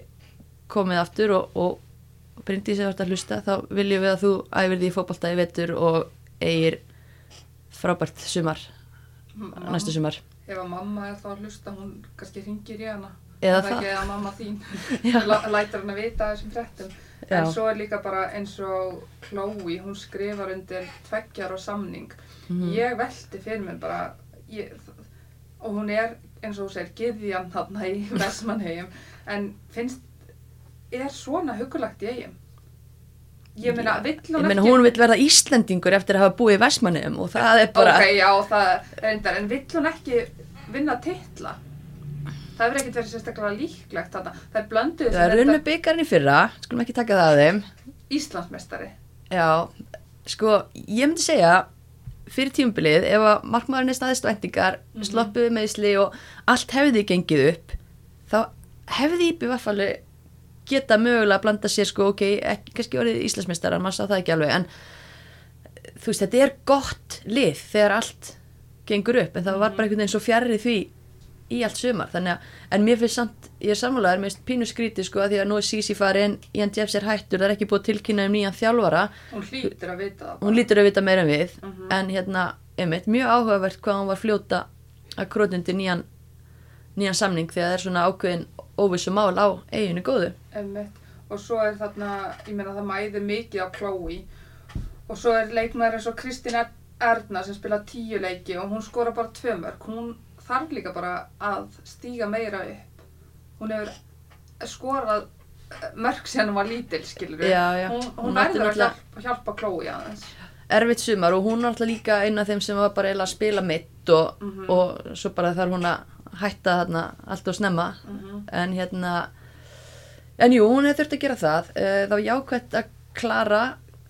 komið aftur og, og Bryndís eða þetta hlusta þá viljum við að þú æfir því í fótbolta í vetur og eigir frábært sumar Mamma- næstu sumar Ef að mamma er þá að hlusta, hún kannski ringir í hana. Eða það. ekki að mamma þín lætur hann að vita þessum fréttum. Já. En svo er líka bara eins og Chloe, hún skrifar undir tveggjar og samning. Mhm. Ég velti fyrir mér bara, ég, og hún er eins og hún segir, giðjan þarna í Vestmannhegjum, en finnst, er svona hugulagt í eigum? Ég meina, vill hún meina ekki... hún vil verða Íslendingur eftir að hafa búið í Vestmannum og það er bara Ok, já, það er reyndar, en vill hún ekki vinna titla? Það hefur ekkert verið sérstaklega líklegt þarna. Það er blönduð það er runnu byggarinn í fyrra skulum ekki taka það að þeim Íslandsmeistari. Já, sko, ég myndi segja fyrir tímabilið, ef að markmaðurinn er staðist vendingar, mm. -hmm. sloppuð meðsli og allt hefði gengið upp þá hefði varfalli geta mögulega að blanda sér sko, ok, ekki, kannski orðið Íslandsmeistarar, maður sá það ekki alveg, en þú veist, þetta er gott lið þegar allt gengur upp, en það var bara einhvern veginn svo fjarrri því í allt sumar, þannig að, en mér finnst samt, ég er sammálaður, mér finnst pínu skrítið sko, að því að nú er Sisi farin, Ian Jeffs er hættur, það er ekki búið að tilkynna um nýjan þjálfara, Hún hlýtur að vita það. hún lítur að vita meira en við Mhm. en hérna, einmitt, mjög áhugavert hvað hún var fljóta að krótundi nýjan nýjan samning þegar það er svona ákveðin óvissu mál á eiginu góðu Einmitt. Og svo er þarna, ég meina það mæði mikið á Chloe. Og svo er leikmaður eins og Kristín Er- Erna sem spila tíu leiki og hún skora bara tvö mörg. Hún þarf líka bara að stíga meira upp. Hún hefur skorað mörg sem hún var lítil, skilur við. Já, já. Hún, Hún hún verður að hjálpa, hjálpa Chloe aðeins. erfitt sumar og hún er alltaf líka eina af þeim sem var bara eiginlega að spila mitt og, Mhm. og svo bara þarf hún að hætta þarna allt og snemma Mhm. en hérna en jú, hún hefði þurft að gera það. Eh, var jákvæmt að Klara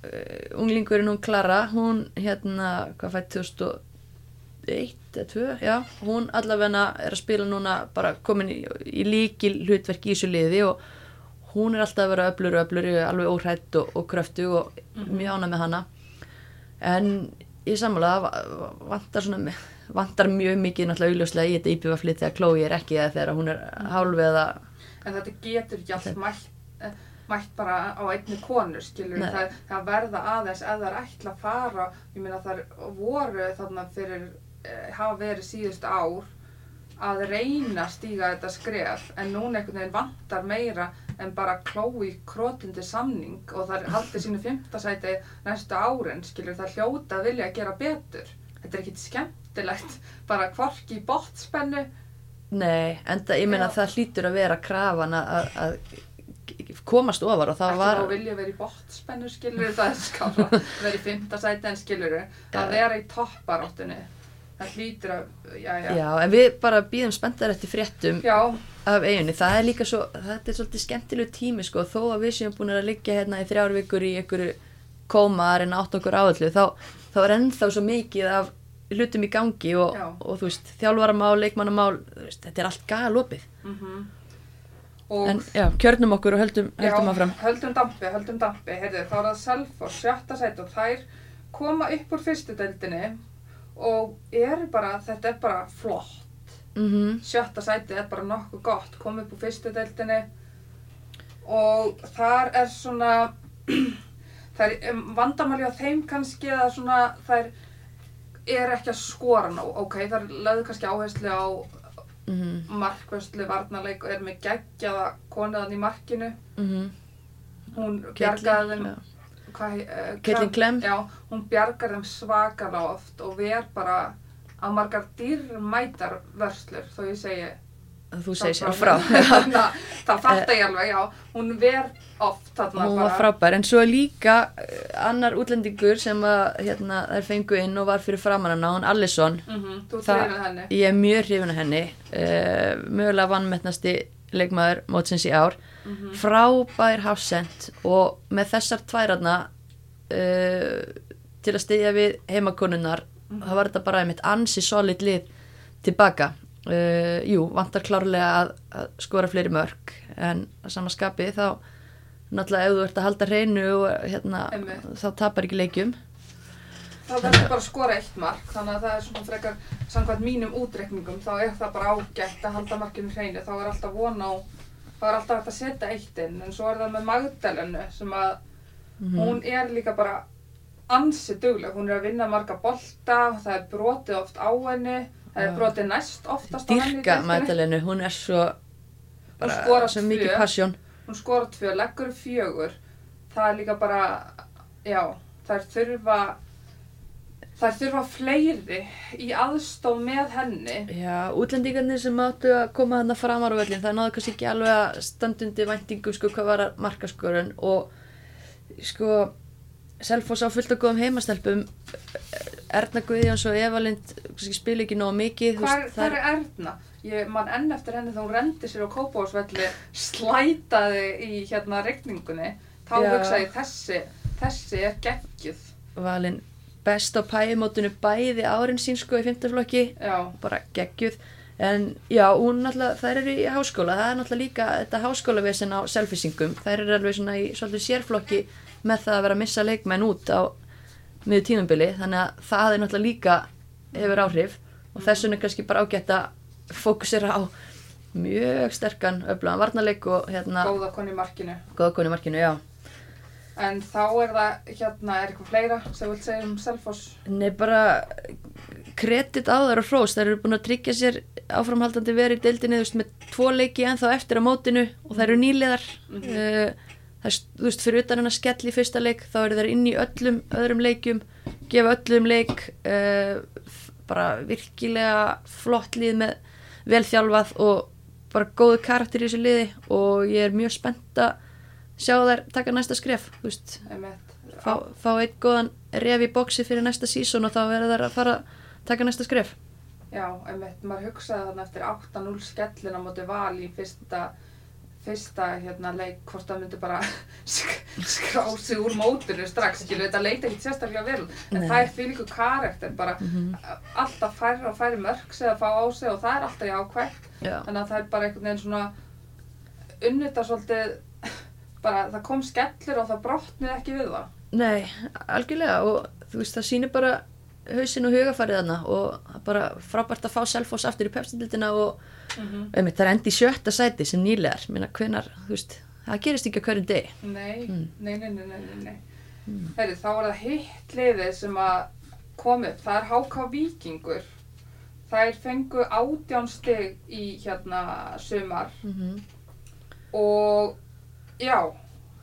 uh, unglingurinn hún Klara hún hérna, hvað fætt 2001 eða 2, já hún allavega er að spila núna bara komin í, í líkil hlutverk í þessu liði og hún er alltaf að vera öflur og öflur, alveg óhrætt og, og kröftu og mjög ána með hana. En sammála það vantar vantar mjög mikið náttúrulega augljóslega í þetta íbjöfaflið þegar Chloe er ekki eða þegar hún er hálf eða En þetta getur ekki allt mætt, eh, mætt bara á einni konu, skilur það, það verða aðeins ef það er ætla að fara, ég meina það voru þarna fyrir, eh, hafa verið síðust ár að reyna að stíga þetta skref. En núna einhvern veginn vantar meira en bara klói krótundi samning og það haldið sínu fimmtasæti næstu árin, skilur það hljóta að vilja að gera betur. Þetta er ekkit skemmtilegt, bara hvorki í bottspennu Nei, en það, ég meina Já. það hlýtur að vera krafan að, að, að komast ofar og það ekki var þá vilja vera í bottspennu skilur það er skára vera í fymta sæti en skilur að vera í topparáttunni það hlýtur að, já, já, Já, en við bara býðum spenntar eftir fréttum já, af eiginni, það er líka svo þetta er svolítið skemmtilegu tími sko. Þó að við séum búin að liggja hérna í þrjár vikur í einhverju kóma að reyna átt okkur áallu þá, þá er ennþá svo mikið af hlutum í gangi og, og þú veist, þjálfaramál, leikmannamál veist, þetta er allt galopið. Mhm. Og en já, kjörnum okkur og höldum, höldum já, áfram. höldum dampi, höldum dampi. Heyrðu, þá er það Selfoss, sjötta sæti og þær koma upp úr fyrstu deildinni og eru bara, þetta er bara flott. Mm sjötta sæti er bara nokkuð gott koma upp úr fyrstu deildinni og þar er svona er um, vandamáli á þeim kannski að svona þær er ekki að skora nóg ok, þær lögðu kannski áherslu á mm markvörslu varnarleik og er með geggjaða konaðan í markinu -hmm. hún bjargaði þeim uh, Caitlin Clem. já, hún bjargar þeim svakalega oft og ver bara á margar dýrmætar vörslur þó ég segi þú segir sér frá það, það fattar ég alveg, já. Hún ver oft þarna hún var frábær, en svo líka eh, annar útlendingur sem að hérna, þær fengu inn og var fyrir framann hana, hún Allison. Mm þú Það- ég er mjög hrifin af henni. Uh, mögulega vannmettnasti leikmaður mótsins í ár. Mhm. frábær hafsend og með þessar tværarna uh, til að styðja við heimakonunnar Mhm. þá var þetta bara einmitt ansi solid lið tilbaka uh, jú, vantar klárlega að, að skora fleiri mörg en að sama skapi þá náttúrulega ef þú ert að halda hreinu og hérna, Einmitt. þá tapar ekki leikjum það verður bara að skora eitt mark þannig að það er svona frekar samkvæmt mínum útreikningum þá er það bara ágætt að halda markinu hreinu þá er alltaf von á það var alltaf hægt að setja eitt inn en svo er það með Magdalenu sem að Mhm. hún er líka bara ansi dugleg, hún er að vinna marga bolta, það er brotið oft á henni það er Já. brotið næst oftast dyrka. Magdalenu, hún er svo Hún skorar svo mikið tvö. passion hún skora tvö, leggur fjögur það er líka bara já, þær þurfa þær þurfa fleiri í aðstof með henni Já, útlendingarnir sem áttu að koma þarna framar á völlin, það náðu kannski ekki alveg að standundi væntingum sko hvað var markaskorun og sko Selfoss á fullt og góðum heimastelpum Erna Guðjóns og Evalind spil ekki nóg mikið Hvar, veist, hvar er Erna? Ég man enn eftir henni þá hún rendi sér á Kópavósvelli slætaði í hérna regningunni þá Já. hugsaði ég þessi þessi er geggjuð. Valin best á pæjumótinu bæði árin sín sko í fymtaflokki bara geggjuð. En já, hún náttúrulega, þær eru í háskóla. Það er náttúrulega líka þetta háskólavesen á selfisingum, þær eru alveg svona í svolítið sérflokki með það að vera að missa leikmenn út á miður tímambili þannig að það er náttúrulega líka hefur áhrif. Og þess vegna er kannski bara ágætt að fókusera á mjög sterkan öflagan varnarleik og hérna góða koni markinu. góða koni markinu, já. En þá er það, hérna, er eitthvað fleira sem vilt segja um Selfoss? Nei, bara kredit á þær og hrós, þær eru búin að tryggja sér áframhaldandi verið í deildinni, þú veist, með tvo leiki ennþá eftir á mótinu og þær eru nýliðar. Mhm. uh, það þú veist, fyrir utan hennar skell í fyrsta leik, þá eru þær inn í öllum öðrum leikjum, gefa öllum leik uh, bara virkilega flott lið með velþjálfað og bara góðu karakter í þessu liði og ég er mjög spennt að sjá þær taka næsta skref, þú veist. Fá, fá eitt góðan ref í bóksi fyrir næsta sísón og þá verður þær að fara taka næsta skref. Já, einmitt, maður hugsaði þarna eftir 8-0 skellin á móti val í fyrsta, fyrsta hérna, leik, hvort það myndi bara sk skrá sig úr mótinu strax, skilu, þetta leita ekkert sérstaklega vel, en Nei. það er því líku karakter, bara Mhm. alltaf færri og færri mörg sem að fá á sig og það er alltaf jákvægt, Já, þannig að það er bara einhvern veginn svona unnita svolítið, bara það kom skellur og það brotnið ekki við það. nei, algjörlega og þú veist það sýnir bara hausinn og hugafarið þarna og það er bara frábært að fá Selfoss aftur í pepsindildina og Mm einmitt, það er endi sjötta sæti sem nýlegar minna hvenar, þú veist, það gerist ekki á hverjum degi Nei, Mm. nei, nei, nei, nei, nei, nei. Herri, þá er það hitt liðið sem að kom upp, það er HK Víkingur. Þær fengu átján stig í hérna sumar mm -hmm. og já,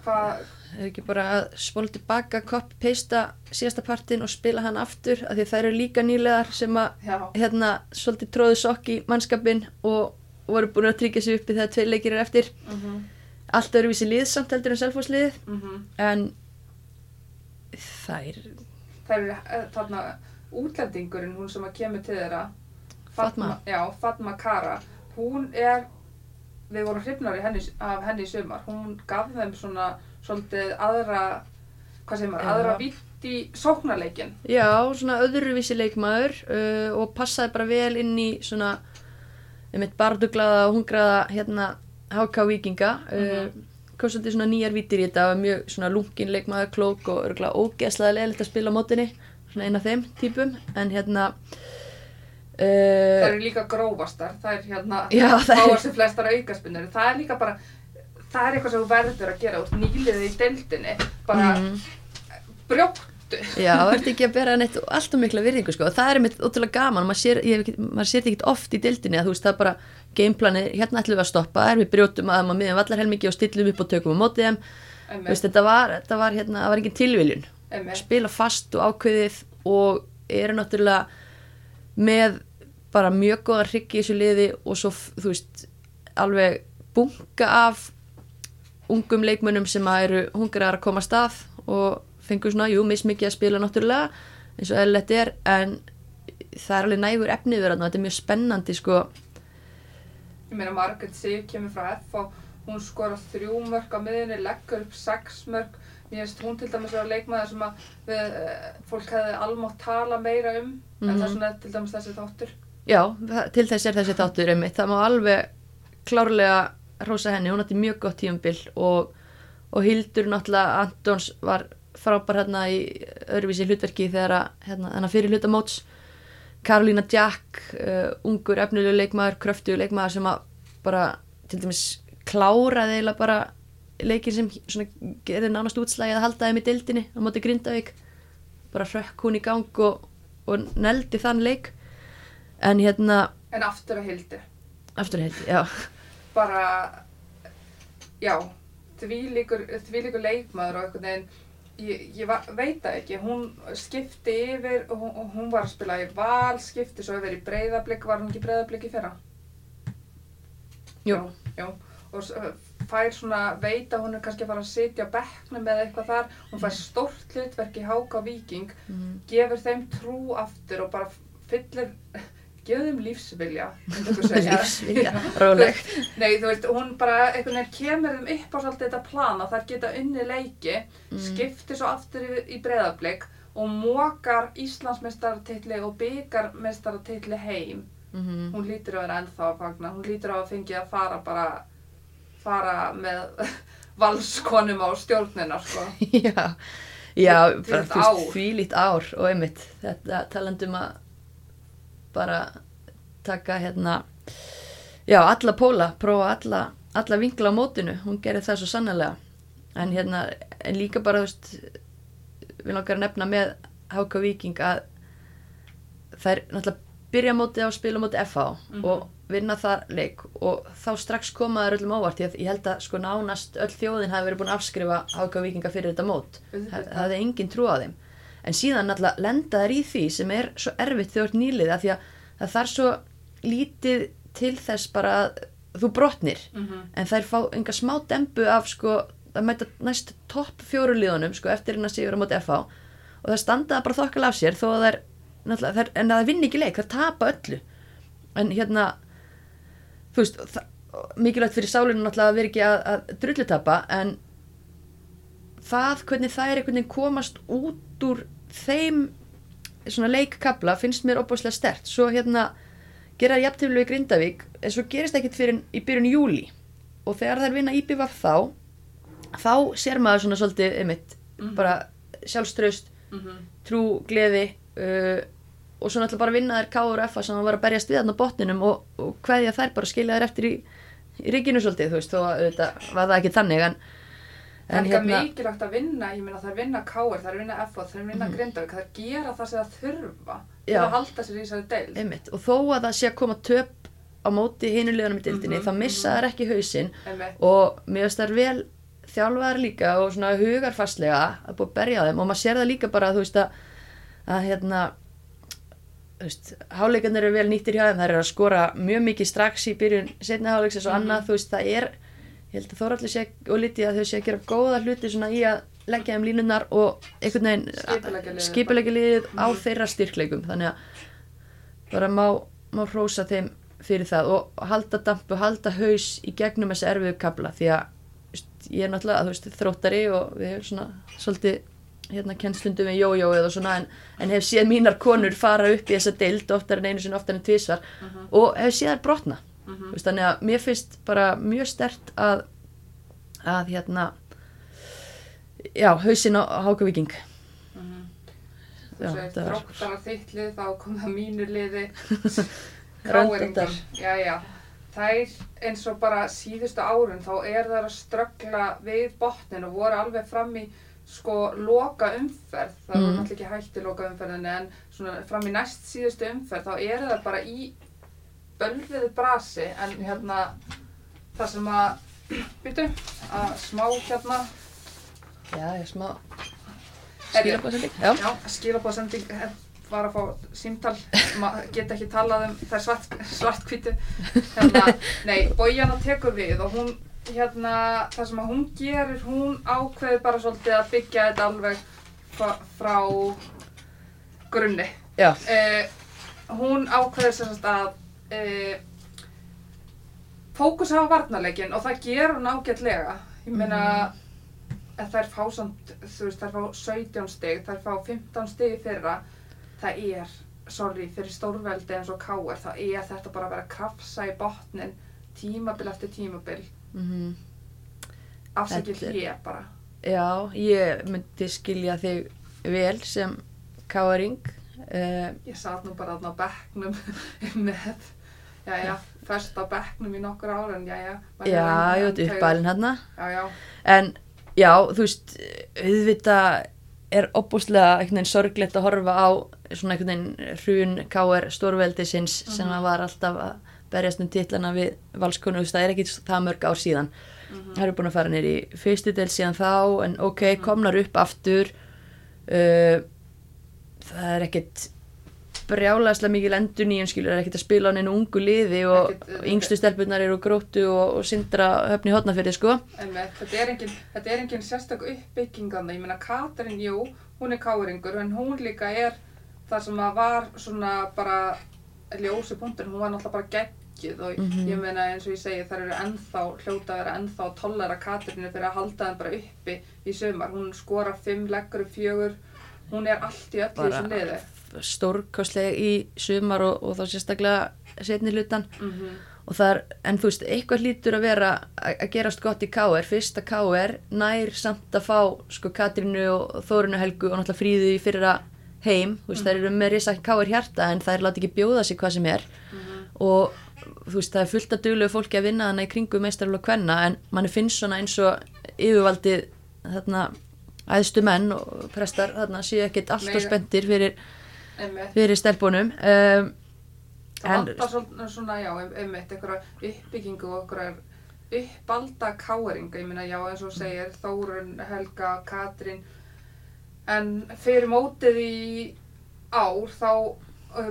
hvað, er ekki bara að spóla tilbaka copy-pasta síðasta partin og spila hann aftur af því að þær eru líka nýlegar sem að já, hérna svolítið tróðu sokk í mannskapin og voru búin að tryggja sig uppi þegar tvei leikir er eftir mhm, allt öðruvísi lið samt heldur en selfhúsliðið mhm. en þær Það er eh, þarna útlendingurinn, hún sem að kemur til þeirra. Fatma. Já, Fatma Kara. Hún er, við vorum hrifnar henni, af henni í sumar. Hún gaf þeim svona svolítið aðra, hvað segir maður, aðra vitt í sóknarleikin. já, svona öðruvísi leikmaður uh, og passaði bara vel inn í svona einmitt barduglaða og hungraða hérna HK Víkinga uh, kom svolítið svona nýjar vítir í þetta mjög svona lungin leikmaður, klók og örgulega ógeðslega leðilegt að spila á mótinni svona eina af þeim típum en hérna Það uh, eru líka grófastar, það er hérna, það sem flestar aukaspinnur. Það er líka bara, það er eitthvað sem verður að gera úr nýliðið í deildinni, bara mm, brjóttu. Já, það ert ekki að bera neitt allt og mikla virðingu sko. og það er mitt ótrúlega gaman maður sér, ekki- þetta ekkert oft í dildinni að þú veist það er bara gameplanið, hérna ætlum við að stoppa er við brjótum að maður miðan vallarhelmingi og stillum upp og tökum á mótið þeim, veist, þetta var, þetta var hérna, það var engin tilviljun Einmitt. spila fast og ákveðið og eru náttúrulega með bara mjög góða hryggi í þessu liði og svo, þú veist, alveg bunga af ungum leikmönnum sem að eru hungraðar að koma að stað og fengur svona, jú, mismikið að spila náttúrulega eins og eðlilegt er en það er alveg nægur efnið verðan og þetta er mjög spennandi sko Ég meina Margaret Sif kemur frá F og hún skora þrjú mörg á miðinni, leggur upp sex mörg. Mér finnst hún til dæmis að leikmaður sem að við, eh, fólk hefði almátt tala meira um, en Mhm. það er svona til dæmis þessi þáttur. Já, til þess er þessi þáttur einmitt. Það má alveg klárlega hrósa henni, hún átti mjög gott tíumbil og, og Hildur náttúrulega Antons var frábær hérna í öðruvísi hlutverki þegar hérna, hérna fyrir hlutamóts Karolína Jack, uh, ungur efnilegu leikmaður, kröftugu leikmaður sem að bara til dæmis kláraði eiginlega bara leikin sem gerði nánast útslægi að halda þeim í dildinni á móti Grindavík. Bara hrökk hún í gang og, og neldi þann leik en hérna En aftur að hildi. aftur heiti, já, Bara, já, því líkur, líkur leikmaður og einhvern veginn, ég, ég var, veit það ekki, hún skipti yfir, og hún, hún var að spila í val, skipti svo yfir í breyðablík, var hún ekki breyðablík í fyrra? jú. Og fær svona, veit að hún er kannski að fara að sitja á bekknum eða eitthvað þar, hún fær stórt hlutverk í Háka Víking, Mhm. gefur þeim trú aftur og bara fyllir, þeim lífsvilja, lífsvilja, róleg Nei, þú veist, hún bara einhvern veginn kemur þeim upp á svolítið þetta plan að þær geta unni leiki, Mm. skiptir svo aftur í, í breyðablík og mókar Íslandsmeistarartitli og byggarmeistarartitli heim. Mhm. Hún lítur að vera ennþá að fagna, hún lítur að hafa fengið að fara bara, fara með valskonum á stjórnina, sko. já, já Því- bara því þú veist, ár. þvílít ár og einmitt, þetta talandum að bara taka hérna já, alla póla, prófa alla, alla vinkla á mótinu, hún gerir það svo sannlega en hérna, en líka bara þú veist, við langar að nefna með Háka Víking að þær náttúrulega byrja mótið á spila mótið FH Mhm. og vinna þar leik. Og þá strax koma þær öllum ávart ég, ég held að sko nánast öll þjóðin hafi verið búin að afskrifa Háka Víkinga fyrir þetta mót. Það það hefði engin trú á þeim en síðan náttúrulega lenda þær í því sem er svo erfitt þegar þú ert nýlið af því að það þarf svo lítið til þess bara að þú brotnir. Mm en þær fá enga smá dembu af sko að mæta næst topp fjóru liðunum sko eftir hérna sigur á móti FH og það standa bara þokkala af sér þó að þær, þær en að það vinni ekki leik, þær tapa öllu. En hérna þú veist, mikilvægt fyrir sálinu náttúrulega að vera ekki að, að drullutapa en það hvernig er einhvern veginn komast út úr þeim svona leikkabla finnst mér opaslega stert svo hérna gera jafntöflu í Grindavík en svo gerist ekkert fyrir í byrjun júli og þegar þær vinna IPVF þá þá sér maður svona svolítið einmitt, Mhm. bara sjálfströst -hmm. trú, gleði uh, og svo náttúrulega bara vinna þær K.R. F. sem var að berjast við hann á botninum og, og hverja þær bara skilja þær eftir í, í ríkinu svolítið, þú veist, þó að þetta var það ekki þannig en, Það er en ekki mikilvægt að vinna, ég meina það er vinna Káir, það er vinna FO, það er vinna Mhm. Grindavík, það er gera það sem það þurfa til að halda sér í þessari deil. einmitt, og þó að það sé að koma töp á móti hinulegunum í dildinni, Mhm, þá missa þær ekki hausinn Einmitt. og mér finnst þær vel þjálfaðar líka og svona hugarfastlega að búið að berja þeim og maður sér það líka bara þú veist að, að hérna þú veist, háleikarnir eru vel nýttir hjá þeim þær eru að skora mjög mikið strax í byrjun setna háleiks og Mhm. annað þú veist það er, ég held að Þóraldur sé og Lítið að þau sé að gera góða hluti svona í að leggja þeim línunar og einhvern veginn liðið. skipulegja liðið á Mhm. þeirra styrkleikum þannig að bara má, má hrósa þeim fyrir það og halda dampu, halda haus í gegnum þessi erfiðu kabla því að ég er náttúrulega þú veist, þróttari og við erum svona svolítið hérna kennslundum við jójóið og svona en, en hef séð mínar konur fara upp í þessa deild oftar en einu sinni, oftar en tvisvar Mhm, og hef þær brotna mhm. Þú veist, þannig að mér finnst bara mjög stert að að hérna já, hausinn á á Hákavíking Mhm. Þú Já, segir það var- þróttara þitt lið, þá kom það mínu liði, Röndóttar. káeringar. Já, já. Þær eins og bara síðustu árun, þá er það að ströggla við botnin og voru alveg fram í sko loka umferð, það voru Mm. náttúrulega ekki hægt í loka umferðinni en svona fram í næst síðustu umferð þá er það bara í bölviðu brasi en hérna það sem að, byrju, að smá hérna já, ég smá skilabóðsending já, Já, skilabóðsending eh, var að fá símtal, maður geta ekki talað um það svart, svartkvítu. Hérna, nei, Bójana tekur við og hún, hérna, það sem að hún gerir, hún ákveður bara svolítið að byggja þetta alveg frá, grunni. Eh, hún ákveður sem sagt að eh, fókusa á varnarleikin og það gerur hún ágætlega. Ég meina, að þær fá samt, þú veist, þær fá 17 stig, þær fá 15 stig í fyrra, það er, sorry, fyrir stórveldi eins og káir, það er þetta bara að vera að krafsa í botnin, tímabil eftir tímabil, afsakið Þetta er- hlje bara. Já, ég myndi skilja þig vel sem káaring uh, Ég satt nú bara þarna á bekknum með, Jæja, fest á bekknum í nokkur ára en jæja. Já, ég veit enn uppalinn hérna. En já, þú veist, auðvitað er opbúslega einhvern veginn sorglegt að horfa á svona einhvern veginn hrun K.R. stórveldisins sem Mhm. var alltaf að berjast um titlana við valskonu, það er ekki það mörg ár síðan. Mhm. Það eru búin að fara neyri í fyrstu del síðan þá, en ok, komnar upp aftur. Uh, það er ekkert brjálæðslega mikil endun í en skilur, það er ekkert að spila á neinu ungu liði og Ekkert, uh, yngstu stelpunar eru gróttu og, og sindra höfni hotnafyrði, sko. Þetta er engin, þetta er engin sérstök uppbygging þannig. Ég meina, Katrin, jú, hún er káringur, en hún líka er það sem að var svona bara ljósi punktur. Hún var náttúrulega bara geggið og Mhm. ég meina eins og ég segi, þær eru ennþá, hljóta að vera ennþá að tollera Katrinu fyrir að halda þeim bara uppi í sumar. Hún skorar fimm, leggur upp fjögur. Hún er allt í öllu í Bara- þessu liði. Stórkostlega í sumar og, og þá sérstaklega setni hlutan Mm og það er, en þú veist, eitthvað hlýtur að vera að gerast gott í KR, fyrst að KR nær samt að fá sko Katrínu og Þórunu Helgu og náttúrulega fríðu í fyrra heim, þú veist, þær eru með risa KR hjarta en þær láti ekki bjóða sig hvað sem er. Og þú veist, það er fullt að duglegu fólki að vinna hana í kringu meistarlega kvenna en manni finnst svona eins og yfirvaldið þarna æðstu menn og prestar þarna séu ekkert allt og spenntir fyrir. Fyrir stelpunum um, Það vantar svona, svona, já, ein- einmitt, einhverja uppbyggingu og einhverjar uppbalda káringa, ég meina, já, eins og segir, Þórun, Helga, Katrín, en fyrir mótið í ár, þá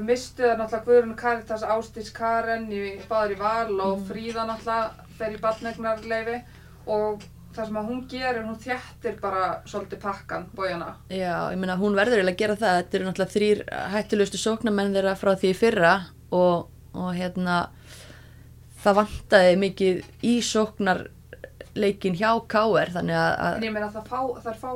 mistu það náttúrulega Guðrun Karitas, Ástís Karen, í, báður í val og Fríða náttúrulega fer í batnegnarleifi og það sem að hún gerir, hún þjættir bara svolítið pakkan, bójana. Já, ég meina hún verður eiginlega að gera það. Þetta eru náttúrulega þrýr hættulegustu sóknarmenn þeirra frá því fyrra og, og hérna það vantaði mikið í sóknarleikin hjá KR þannig að, En ég meina, það fá, þær fá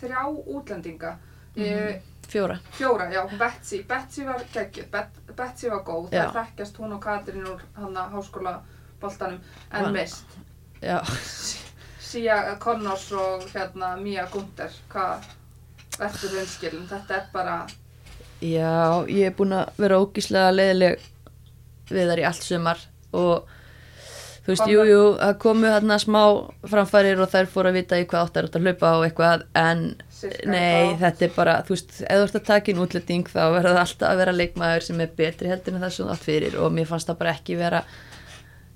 þrjá útlendinga, mm fjóra. Fjóra, já, Betsy, Betsy var geggjuð, Bet, Betsy var góð, Já. það þekkjast hún og Katrín úr hann að háskóla boltanum, en Var- mist. Já, Sia Connors og hérna Mia Gunther, hvað verður raunskilin, þetta er bara, já, ég er búin að vera ógíslega leiðileg við þar í allt sumar og þú veist, Komnar- jú, það komu hérna smá framfærir og þær fóru að vita í hvað áttar að hlaupa og eitthvað en Sirka nei, þá. þetta er bara, þú veist, ef þú ert að taka inn útlending þá verður það alltaf að vera leikmaður sem er betri heldur en það sem þú átt fyrir og mér fannst það bara ekki vera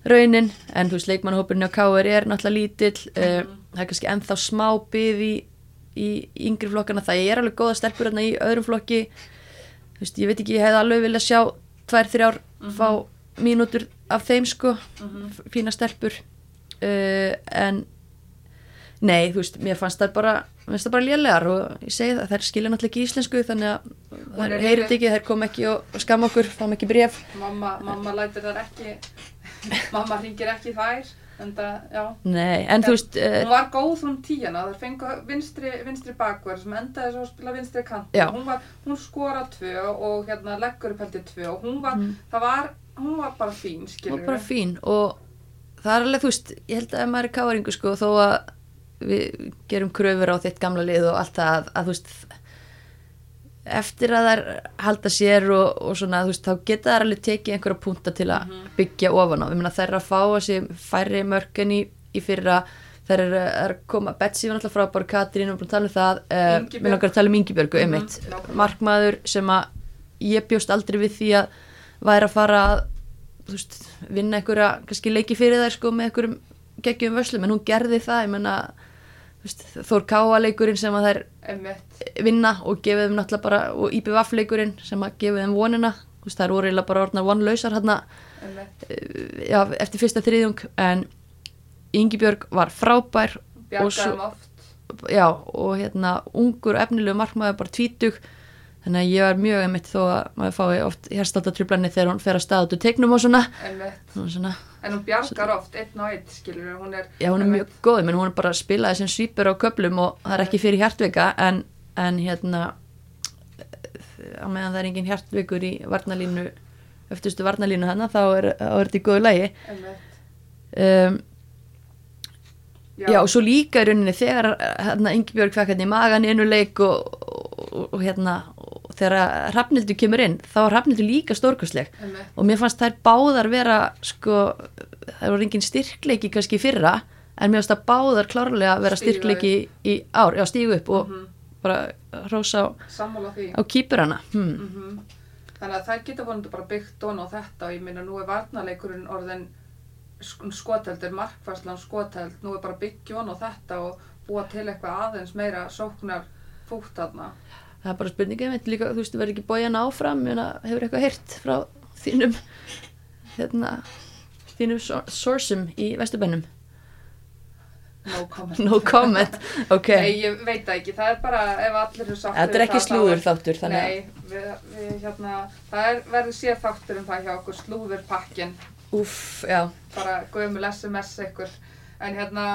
raunin, en þú veist, leikmannhópurinn á KR er náttúrulega lítill mm það er kannski ennþá smá byð í, í yngri flokkana, það er alveg góða stelpur hérna í öðrum flokki. Þú veist, ég veit ekki, ég hefði alveg viljað sjá tvær, þrjár, fá mínútur af þeim sko, f- fína stelpur. Uh, en nei, þú veist, mér fannst það bara mér finnst það bara lélegar og ég segi það þær skilja náttúrulega ekki íslensku þannig að þær líka- ekki, þær kom ekki og, skam okkur, fáum ekki bref mamma, mamma lætur þar ekki, mamma ringir ekki þær, en það, já. nei, en þú veist uh, Hún var góð hún tíjana, það fengu vinstri, vinstri bakverð sem endaði svo að spila vinstri kant. Hún, var, hún skora tvö og hérna leggur upp heldur tvö og hún var, það var, hún var bara fín, og skilur bara fín og það er alveg, þú veist, ég held að maður er káringu sko, þó að við gerum kröfur á þitt gamla lið og allt það að, að þú veist eftir að þær halda sér og, og svona, þú veist, þá geta þær alveg tekið einhverja punta til að byggja ofan á, við meina þær eru að fá þessi færri mörken í, í fyrra þær er að koma, Betsy var náttúrulega frábæri Katrín, erum búin að tala um það uh, Ingibjörg. við langar að tala um Ingibjörgu, Mhm, einmitt nákvæmlega. markmaður sem að ég bjóst aldrei við því að væri að fara að þú veist, vinna einhverja kannski leiki fyrir þær sko með einhverjum geggjum vöslum en hún gerði það, ég menna Þór Káa leikurinn sem að þær vinna og gefið þeim náttúrulega bara og IPVF leikurinn sem að gefið þeim vonina þær voru eiginlega bara orðnar vonlausar hérna einmitt. já, eftir fyrsta þriðjung en Ingibjörg var frábær og oft. já, og hérna ungur efnilegu markmaður bara tvítug þannig að ég var mjög einmitt þó að maður fái oft hérstáttartrublanir þegar hún fer að staða út úr teiknum og svona, og svona. En hún bjargar oft, einn og einn, skilur hún er... já, hún er mjög góð, menn hún er bara að spila þessum svýpur á köplum og það er ekki fyrir hjartveika en, en hérna á meðan það er engin hjartveikur í varnalínu öftustu varnalínu hana þá er, þetta í góðu lægi um, Já. og svo líka í rauninni þegar hérna Ingibjörg fekk hérna í magan í einu leik og, og, og hérna þegar Hrafnildur kemur inn þá er Hrafnildur líka stórkostleg Einmitt. og mér fannst þær báðar vera sko, það var engin styrkleiki kannski fyrra, en mér fannst það báðar klárlega vera styrkleiki í ár, já stígu upp og Mhm. bara hrósa á, kýpurana hmm. Mhm. Þannig að þær geta vonandi bara byggt on á þetta og ég minna nú er varnarleikurinn orðin sk- skoteldur, markværslan skoteld, nú er bara byggja on á þetta og búa til eitthvað aðeins meira sóknar fútt þarna. Það er bara spurningið mitt líka, þú veist, verður ekki bójan áfram? En hefur eitthvað heyrt frá þínum hérna þínum so- sourceum í Vesturbænum? No comment. no comment, ok. Nei, ég veit það ekki, það er bara þetta er við ekki slúður þáttur Nei, við, við hérna, það er, verður séð þáttur um það hjá okkur, slúður pakkin, úff, já. Bara gömul SMS ykkur. En hérna,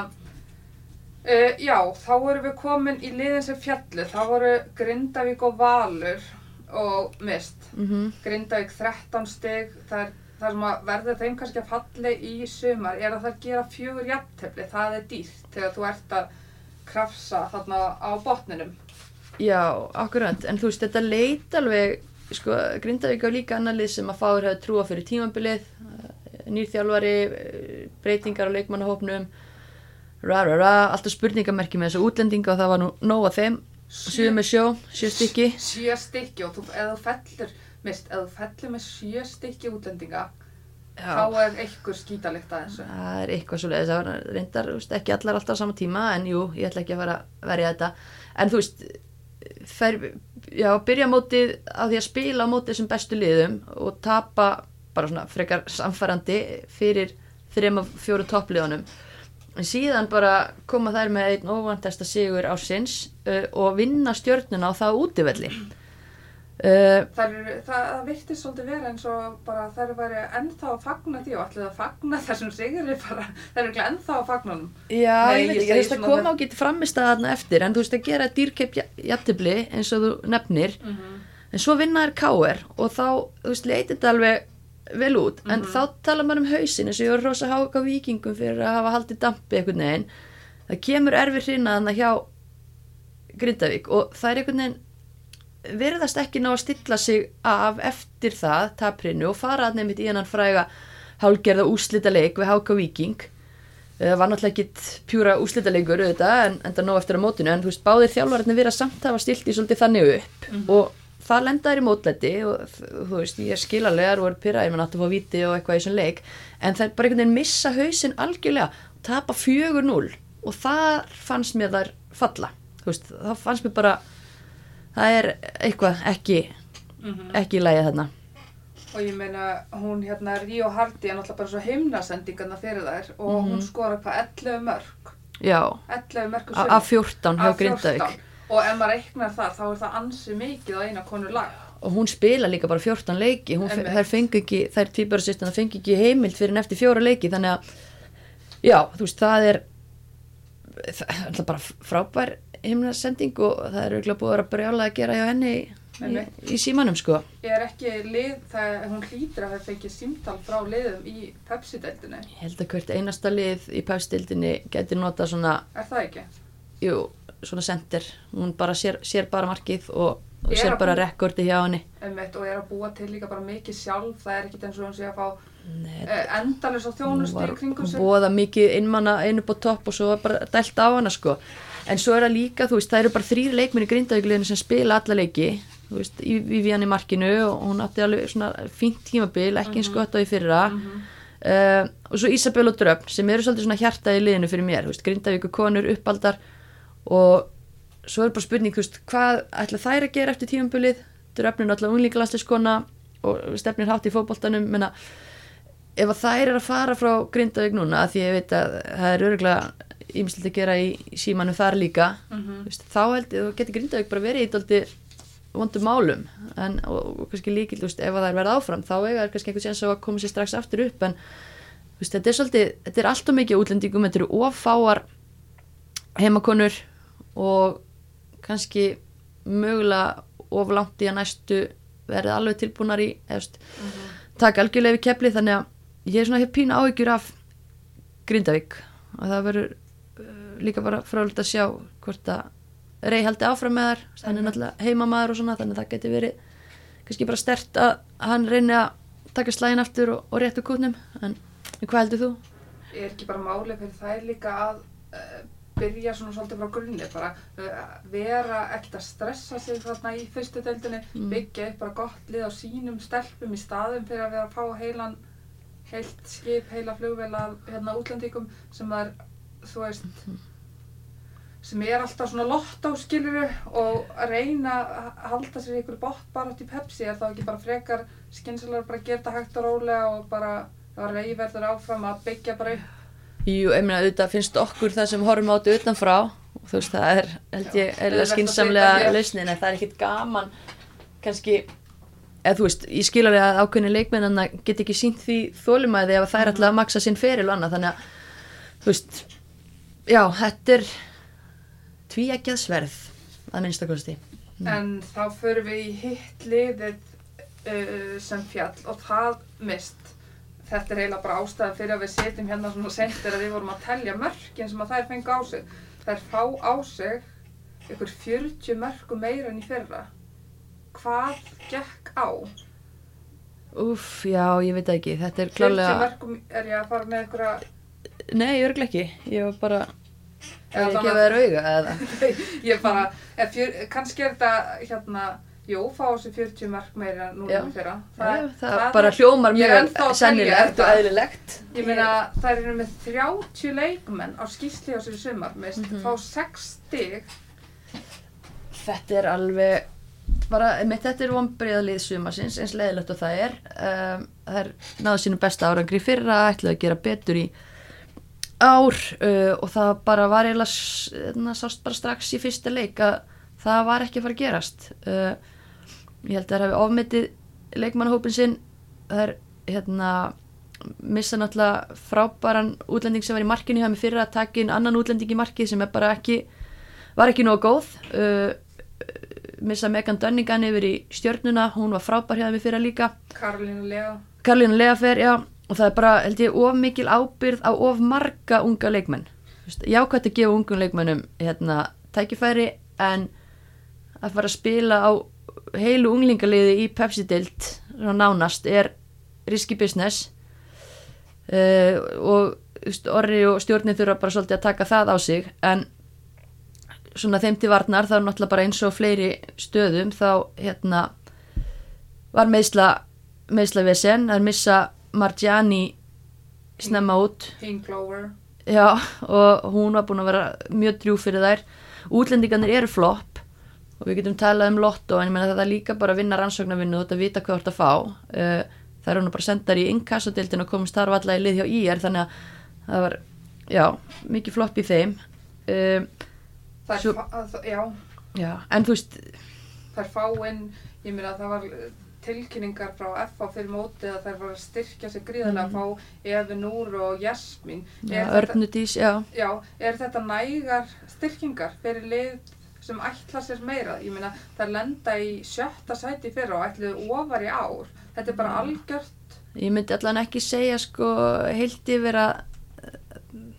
uh, já, þá erum við komin í liðin sem fjallu, þá voru Grindavík og Valur og mist. mm Grindavík 13 stig, það er það sem að verður þeim kannski að falli í sumar. Er að það gera fjögur jafntefli, það er dýrt þegar þú ert að krafsa þarna á botninum. Já, akkurat, en þú veist, þetta leit alveg, sko, Grindavík á líka annar lið sem að fáir hefur trúa fyrir tímabilið, eh, nýrþjálfari, eh, breytingar á leikmannahópnum, ra ra ra, alltaf spurningamerki með þessu útlendinga og það var nú nóg að þeim, sjö með sjó, sjö stykki. Sjö stykki og þú, þú fellur, mist, þú fellur með sjö stykki útlendinga, þá Já, er einhver skítalikt að þessu. það er eitthvað svo leiðis, það var reyndar, veist, ekki allar alltaf á sama tíma, en jú, ég ætla ekki að fara að verja þetta, en þú veist, fer, já, byrja mótið á því að spila á mótið sem bestu liðum og tapa bara svona frekar samfærandi fyrir þrema fjóru toppliðunum en síðan bara koma þær með einn óvandasta sigur ársins uh, og vinna stjörnuna á það útivelli uh, Það, það, það virtist svolítið vera eins og bara þær væri ennþá að fagna því og allir að fagna þessum sigri bara, þær eru ekki ennþá að fagna honum. Já, Nei, ég veit ekki, segi þú veist að svona koma og geta framist að þarna eftir en þú veist að gera dýrkepp jættibli eins og þú nefnir Mm -hmm. en svo vinna þær káer og þá, þú veist, leiti þetta alveg vel út, en Mhm. þá tala maður um hausin eins og ég var rosa háka vikingum fyrir að hafa haldið dampi einhvern veginn. Það kemur erfið hrina þannig hjá Grindavík og það er einhvern veginn verðast ekki ná að stilla sig af eftir það, taprinu og fara að nefnit í hennan fræga hálgerða úslita leik við háka viking það var náttúrulega ekkit pjúra úslita leikur auðvitað, en enda nóg eftir að mótinu en þú veist, báðir þjálfararnir vera samt hafa stilt í svolítið þannig upp og það lendaður í mótlæti og þú veist, ég skil alveg að voru pyrraðir að fá viti og eitthvað í þessum leik. En það er bara einhvern veginn missa hausinn algjörlega tapa 4-0 og það fannst mér þar falla. Veist, það fannst mér bara það er eitthvað ekki ekki í lagi þarna. Og ég meina, hún hérna, Ríó Hardy er náttúrulega bara svo himnasendingarna fyrir þær og hún skora hvað 11 mörg, já, 11 mörg af 14 hjá Grindavík Og ef maður reiknar það, þá er það ansi mikið á eina konu lag. og hún spila líka bara 14 leiki þær fengu ekki, þær tvíbara fengu ekki heimild fyrir en eftir fjóra leiki þannig að, já, þú veist, það er það er bara frábær himnasending og það er auðvitað búið að vera brjála að gera hjá henni í, í, í símanum, sko Ég er ekki lið, það, hún hlýtur að hafa fengið símtal frá liðum í Pepsi-deildinni. ég held að hvert einasta lið í pæfstildinni geti nota svona, Er það ekki? jú, svona sendir. Hún bara sér, sér bara markið og, og sér bara rekordi hjá henni. Einmitt, og er að búa til líka bara mikið sjálf, það er ekkit eins og hún sé að fá hún þjónustu var í kringum sig. bóða mikið innmanna einu á topp og svo bara dælt á hana sko. En svo er það líka, þú veist, það eru bara þrýr leikminni grindavíkuleginu sem spila alla leiki. Þú veist, í Vivian í markinu og hún átti alveg svona fínt tímabil ekki eins gott á í fyrra. Mhm. uh, og svo Isabel og Dröfn sem eru svolítið svona hjarta í liðinu fyrir mér, þú veist, grindavíku konur uppaldar og svo er bara spurning, þú veist, hvað ætla þær að gera eftir tímabilið, Dröfn er alltaf unglíkalansliskona og stefnir hátt í fótboltanum, menna ef þær er að fara frá Grindavík núna því ég veit að það er örgulega ímstilegt að gera í símanum þar líka Mhm. þú veist, þá held ég að getur Grindavík bara verið í dálti vondum málum. En, og, og kannski líkil, þú veist, ef að það er verið áfram þá eiga er kannski einhvern séns að koma sér strax aftur upp. En þú veist, þetta er svolítið þetta er alltaf mikið útlendingum, þetta eru ofáar heimakonur og kannski mögulega oflangt í að næstu verið alveg tilbúnar í eða, þú veist, taka algjörlega við kepli þannig að ég er svona hér pína áhyggjur af Grindavík og það verður uh, líka bara frálega að sjá hvort að rey haldi áfram með þar hann er Einmitt. náttúrulega heimamaður og svona þannig að það geti verið kannski bara stert að hann reyni að taka slægin aftur og, og réttu kútnum en, hvað heldur þú? er ekki bara máli fyrir þær líka að uh, byrja svona svolítið frá grunni bara uh, vera ekkert að stressa sig þarna í fyrstu deildinni Mm. byggja upp bara gott lið á sínum stelpum í staðum fyrir að vera að fá heilan heilt skip, heila flugvela hérna útlendingum sem það er þú veist sem er alltaf svona lott á skiluru og reyna að halda sér ykkur bótt bara átt í Pepsi er þá ekki bara frekar skynsilega bara gera þetta hægt og rólega og bara að reyverður áfram að byggja bara upp Jú, ég meina auðvitað finnst okkur það sem horfum á þetta utanfrá. Og þú veist það er held ég auðvelt eða að skinsamlega lausnin en það er ekkit gaman kannski eða þú veist, ég skil alveg að ákveðni leikmennana get ekki sínt því þólumæði ef þær ætla að maksa sinn feril og annað. Þannig að þú veist já, þetta er tvíeggjað sverð að minnstakosti En þá förum við í hitt liðið uh, sem fjall og það mist. Þetta er eiginlega bara ástæðan fyrir að við setjum hérna svona sendir að við vorum að telja mörkin sem að þær fengu á sig. Þær fá á sig ykkur 40 mörku meira enn í fyrra. Hvað gekk á? Úff, já, ég veit ekki, þetta er 40 klálega mörkum er ég að fara með ykkur að... Nei, örglega ekki, ég var bara Eða þannig gefa þér auga eða ég bara, er fjör, kannski er þetta hérna, jú, fá sig 40 mörk meira núna Já. enn í fyrra. það, það, bara hljómar mjög sennilegt og eðlilegt Ég meina, þær eru með 30 leikmenn á skýsli á sér sumar, með mm Mhm. fá 6 stig. Þetta er alveg bara, mitt þetta er vonbreiðalið sumarsins eins leðilegt og það er um, það er náðu sínum besta árangri fyrra ætlaðu að gera betur í ár uh, og það bara var eiginlega s- hérna, sást bara strax í fyrsta leik að það var ekki að fara að gerast uh, ég held að það hefði ofmetið leikmannahópin sinn. Það er hérna missa náttúrulega frábæran útlending sem var í markinu hjá mig fyrir að taka inn annan útlending í markið sem er bara ekki var ekki nógu góð. Uh, missa Megan Dunningan yfir í stjörnuna hún var frábær hjá mig fyrir líka. Karolínu Lea. Karlínu Leafer, já. Og það er bara, held ég, of mikil ábyrð á of marga unga leikmenn. Jákvæmt að gefa ungum leikmennum hérna, tækifæri en að fara að spila á heilu unglingaliði í Pepsi-dild nánast er risky business. Uh, og orri og stjórnin þurfa bara svolítið að taka það á sig. En svona þeim til varnar þá er náttúrulega bara eins og fleiri stöðum þá hérna var meðsla meðsla vesen að missa Margiani snemma út. Já, og hún var búin að vera mjög drjú fyrir þær. Útlendingarnir eru flopp og við getum talað um lotto en ég meina þetta er líka bara að vinna rannsóknarvinnu og þetta vita hvað þú ert að fá. Uh, það eru nú bara sendar í inkassodildin og komist þar valla í lið hjá IR þannig að það var, já, mikið flopp í þeim. Uh, Það er, Svo- að- já, já, en þú veist það er fá inn, ég meina það var eh, tilkynningar frá FA fyrir mótið að þær var að styrkja sig gríðarlega að fá Efi Núr og Jasmín. Er þetta- Örnudís, já. Já, er þetta nægar styrkingar fyrir lið sem ætla sér meira? Ég meina, það lenda í sjötta sæti fyrir og ætluðu ofar í ár. Þetta er bara algjört, Ég myndi allan ekki segja sko heilt yfir að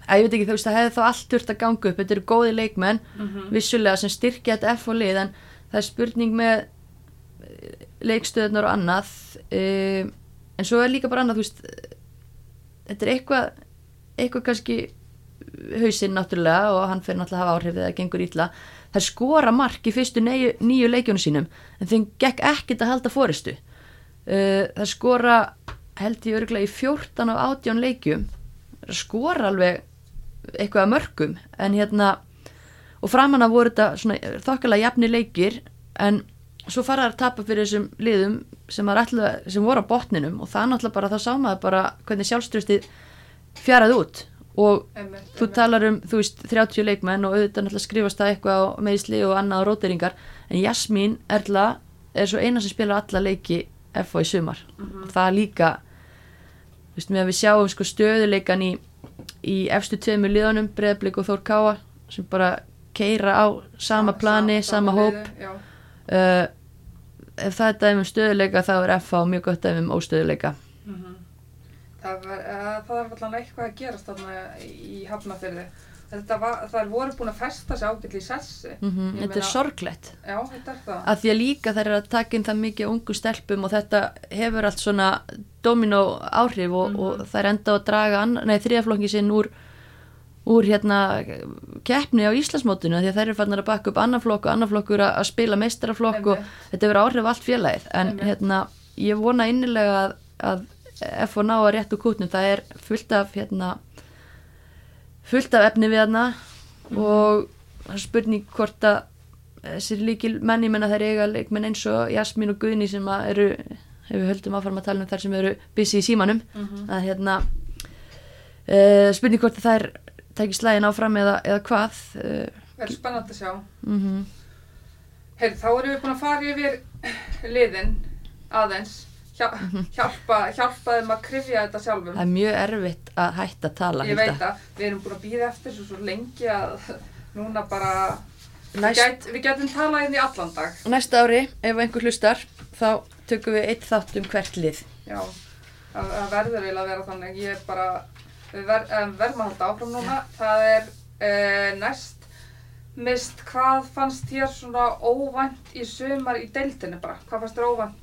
að ég veit ekki þú veist það hefði þá allt þurft að ganga upp þetta eru góði leikmenn vissulega sem styrkja þetta F og lið en það er spurning með eh, leikstöðunar og annað um, en svo er líka bara annað þú veist þetta er eitthvað eitthvað kannski hausinn náttúrulega og hann fyrir náttúrulega að hafa áhrif þegar það gengur ítla það skora mark í fyrstu nýju, nýju leikjónu sínum en þeim gekk ekkit að halda fóristu uh, það skora held ég örgulega í 14 af 18 leikjum. Skora alveg eitthvað að mörgum en hérna og framan af voru þetta þokkalega jafni leikir en svo fara það að tapa fyrir þessum liðum sem, ætla, sem voru á botninum og það náttúrulega bara þá sá maður bara hvernig sjálfströstið fjaraði út og einmitt, þú talar um, þú veist, 30 leikmenn og auðvitað náttúrulega skrifast það eitthvað á meðsli og annað á róteringar. En Jasmín Erla er svo eina sem spilar alla leiki FO í sumar. Mhm. og það líka þú veist, með að við sjáum sko stöðuleikan í, í efstu tveimur liðunum Breiðblik og Þór Káa sem bara keira á sama plani, sama, hóp liði, Já, uh, ef það er dæmi um stöðuleika þá er FO mjög gott dæmi um óstöðuleika. Það, var, uh, það er allan eitthvað að gerast þarna í Hafnafyrði þetta var, það voru búin að festa sig ágætli í sessi. mm Ég þetta er meina- sorglegt. Já, þetta er það. að því að líka þær eru að taka inn það mikið ungu stelpum og þetta hefur allt svona domino áhrif og, og þær enda að draga þriðaflokki sinn úr, úr hérna keppni á Íslandsmótinu því að þær eru fannar að baka upp annan flokk og annan flokkur að, að spila meistaraflokk og þetta hefur áhrif allt félagið. En hérna ég vona innilega að, að F og ná að réttu kútnum það er fullt af hérna fullt af efni við hérna og það er spurning hvort að þessir líkil menn, ég menna þær eiga leikmenn eins og Jasmín og Guðni sem eru ef við höldum áfram að tala um þær sem eru busy í símanum Mhm. að hérna uh, spurning hvort að þær tæki slægin áfram eða, eða hvað uh, Það er spennandi að sjá. mm Heyrðu, þá erum við búin að fara yfir liðin aðeins. Hjá, hjálpa, hjálpa þeim að krifja þetta sjálfum. það er mjög erfitt að hætta að tala Ég veit að við erum búin að býða eftir svo, svo lengi að núna bara Næst, gæt, við getum talað inn í allan dag. næsta ári ef einhver hlustar þá tökum við eitt þátt um hvert lið Já, það, verður eiginlega að vera þannig. Ég er bara, ver, um, verðum að halda áfram núna. Það er uh, næst mist, hvað fannst þér svona óvænt í sumar í deildinni bara? Hvað fannst þér óvænt?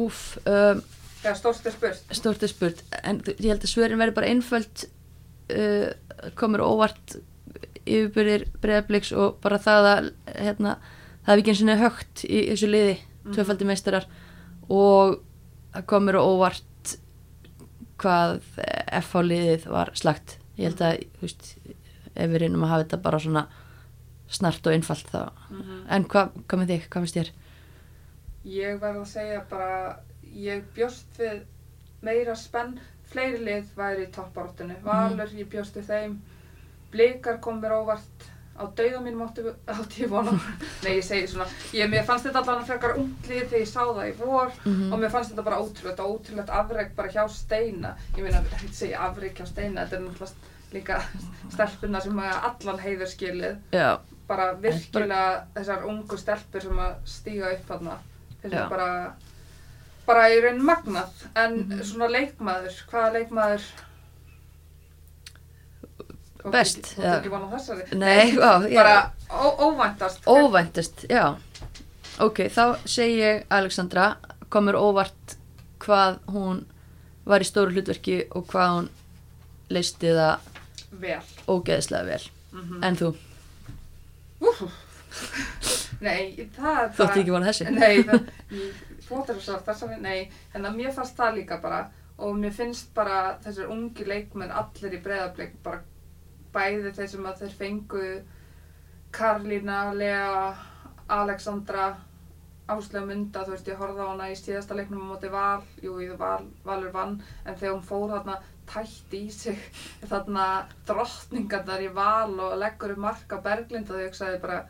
Úf, um, Þegar stórt er spurt. stórt er spurt en ég held að svörin verður bara einföld uh, komur óvart yfirbyrðir breyðabliks og bara það að hérna, það hef ekki eins og högt í þessu liði Mhm. tvöfaldi meistarar og það komur óvart hvað FH liðið var slagt ég held að, þú veist ef við reynum að hafa þetta bara svona snart og einfalt þá Mhm. en hvað, hvað með þig, hvað finnst þér? Ég verð að segja bara, ég bjóst við meira spenn, fleiri lið væri í topparóttinu, Valur, ég bjóst við þeim, Blikar kom mér óvart, á dauða mínum átti, átti ég vona, nei ég segi svona, ég, mér fannst þetta allan að frekar unglið þegar ég sá það í vor Mhm. og mér fannst þetta bara ótrúlegt og ótrúlegt afreg bara hjá Steina, ég meina, ég segi afreg hjá Steina, þetta er náttúrulega líka stelpuna sem hafa allan heiður skilið, Já, bara virkilega þessar ungu stelpur sem að stíga upp þarna Já. mér bara bara í raun magnað. En Mhm. svona leikmaður, hvaða leikmaður? Best, Þú ekki vona þessari. Nei, á, bara óvæntast. Óvæntast, já. Ok, þá segi ég Alexandra, komur óvart hvað hún var í stóru hlutverki og hvað hún leisti það vel. ógeðslega vel. mm En þú, nei, það er þótti ekki vona þessi? Nei, það, ég- þú ættir að segja þessari, nei, en að mér fannst það líka bara og mér finnst bara þessir ungi leikmenn allir í breyðarbleik bara bæði þeir sem að þeir fengu Karlína, Lea, Alexandra, Áslega Munda, þú veist, ég horfði á hana í síðasta leiknum á móti Val, jú, ég val, Valur vann, en þegar hún fór þarna tætti í sig þarna drottningarnar í Val og leggur upp mark á Berglind og þau hugsaði bara,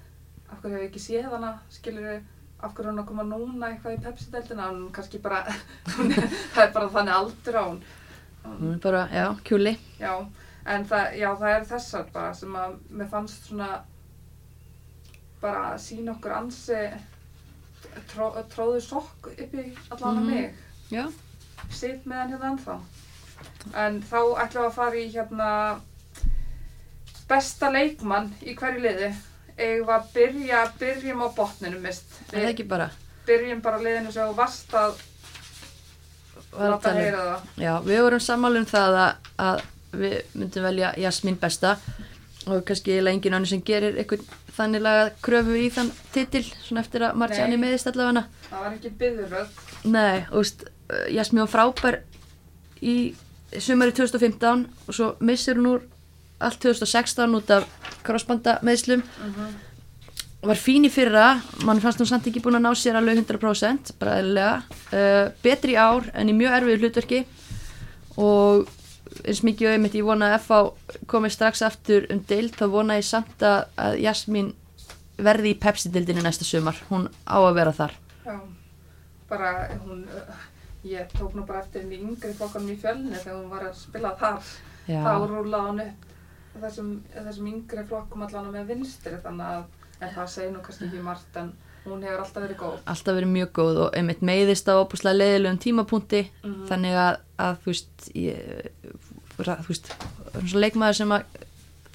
af hverju hef ég ekki séð hana, skilur við, af hverju er hún að koma núna eitthvað í Pepsi-deltina, hún kannski bara, það er bara þannig aldur á hún. Hún er bara, já, kjúli. Já, en það, já, það er þessar bara sem að mér fannst svona bara að sína okkur ansi tró, tróðu sokk upp í allan að Mhm. mig. Já. Sitt með hann hérna ennþá. En þá ætlum við að fara í hérna besta leikmann í hverju liði. Eigum að byrja, byrjum á botninu mist. Er það ekki bara? byrjum bara liðinu sem varst að Var að láta um- heyra það. Já, við vorum sammála um það að, að við myndum velja Jasmín besta og kannski eiginlega engin annar sem gerir eitthvað þannig laga kröfu í þann titil svona eftir að Marciani meðist allavega Það var ekki byðuröð. Nei, þú veist, Jasmín var frábær í sumari 2015 og svo missir hún úr allt 2016 út af crossbanda meðslum var fín í fyrra, mann fannst hún samt ekki búin að ná sér alveg 100% bara eðlilega, uh, betri ár en í mjög erfiðu hlutverki. Og eins mikið og einmitt ég vona að FH komið strax aftur um deild þá vona ég samt að, að Jasmín verði í Pepsi-deildinni næsta sumar. Hún á að vera þar. Já, bara hún, uh, ég tók nú bara eftir henni yngri flokkanum í fjölni þegar hún var að spila þar. Þá rúlaði hún upp þessum, þessum yngri flokkum allan með vinstri þannig að, en það segir nú kannski ekki margt en hún hefur alltaf verið góð. alltaf verið mjög góð og einmitt meiðist á opuslega leiðilegum tímapunkti Mhm. þannig að, að þú veist þú veist, svona leikmaður sem að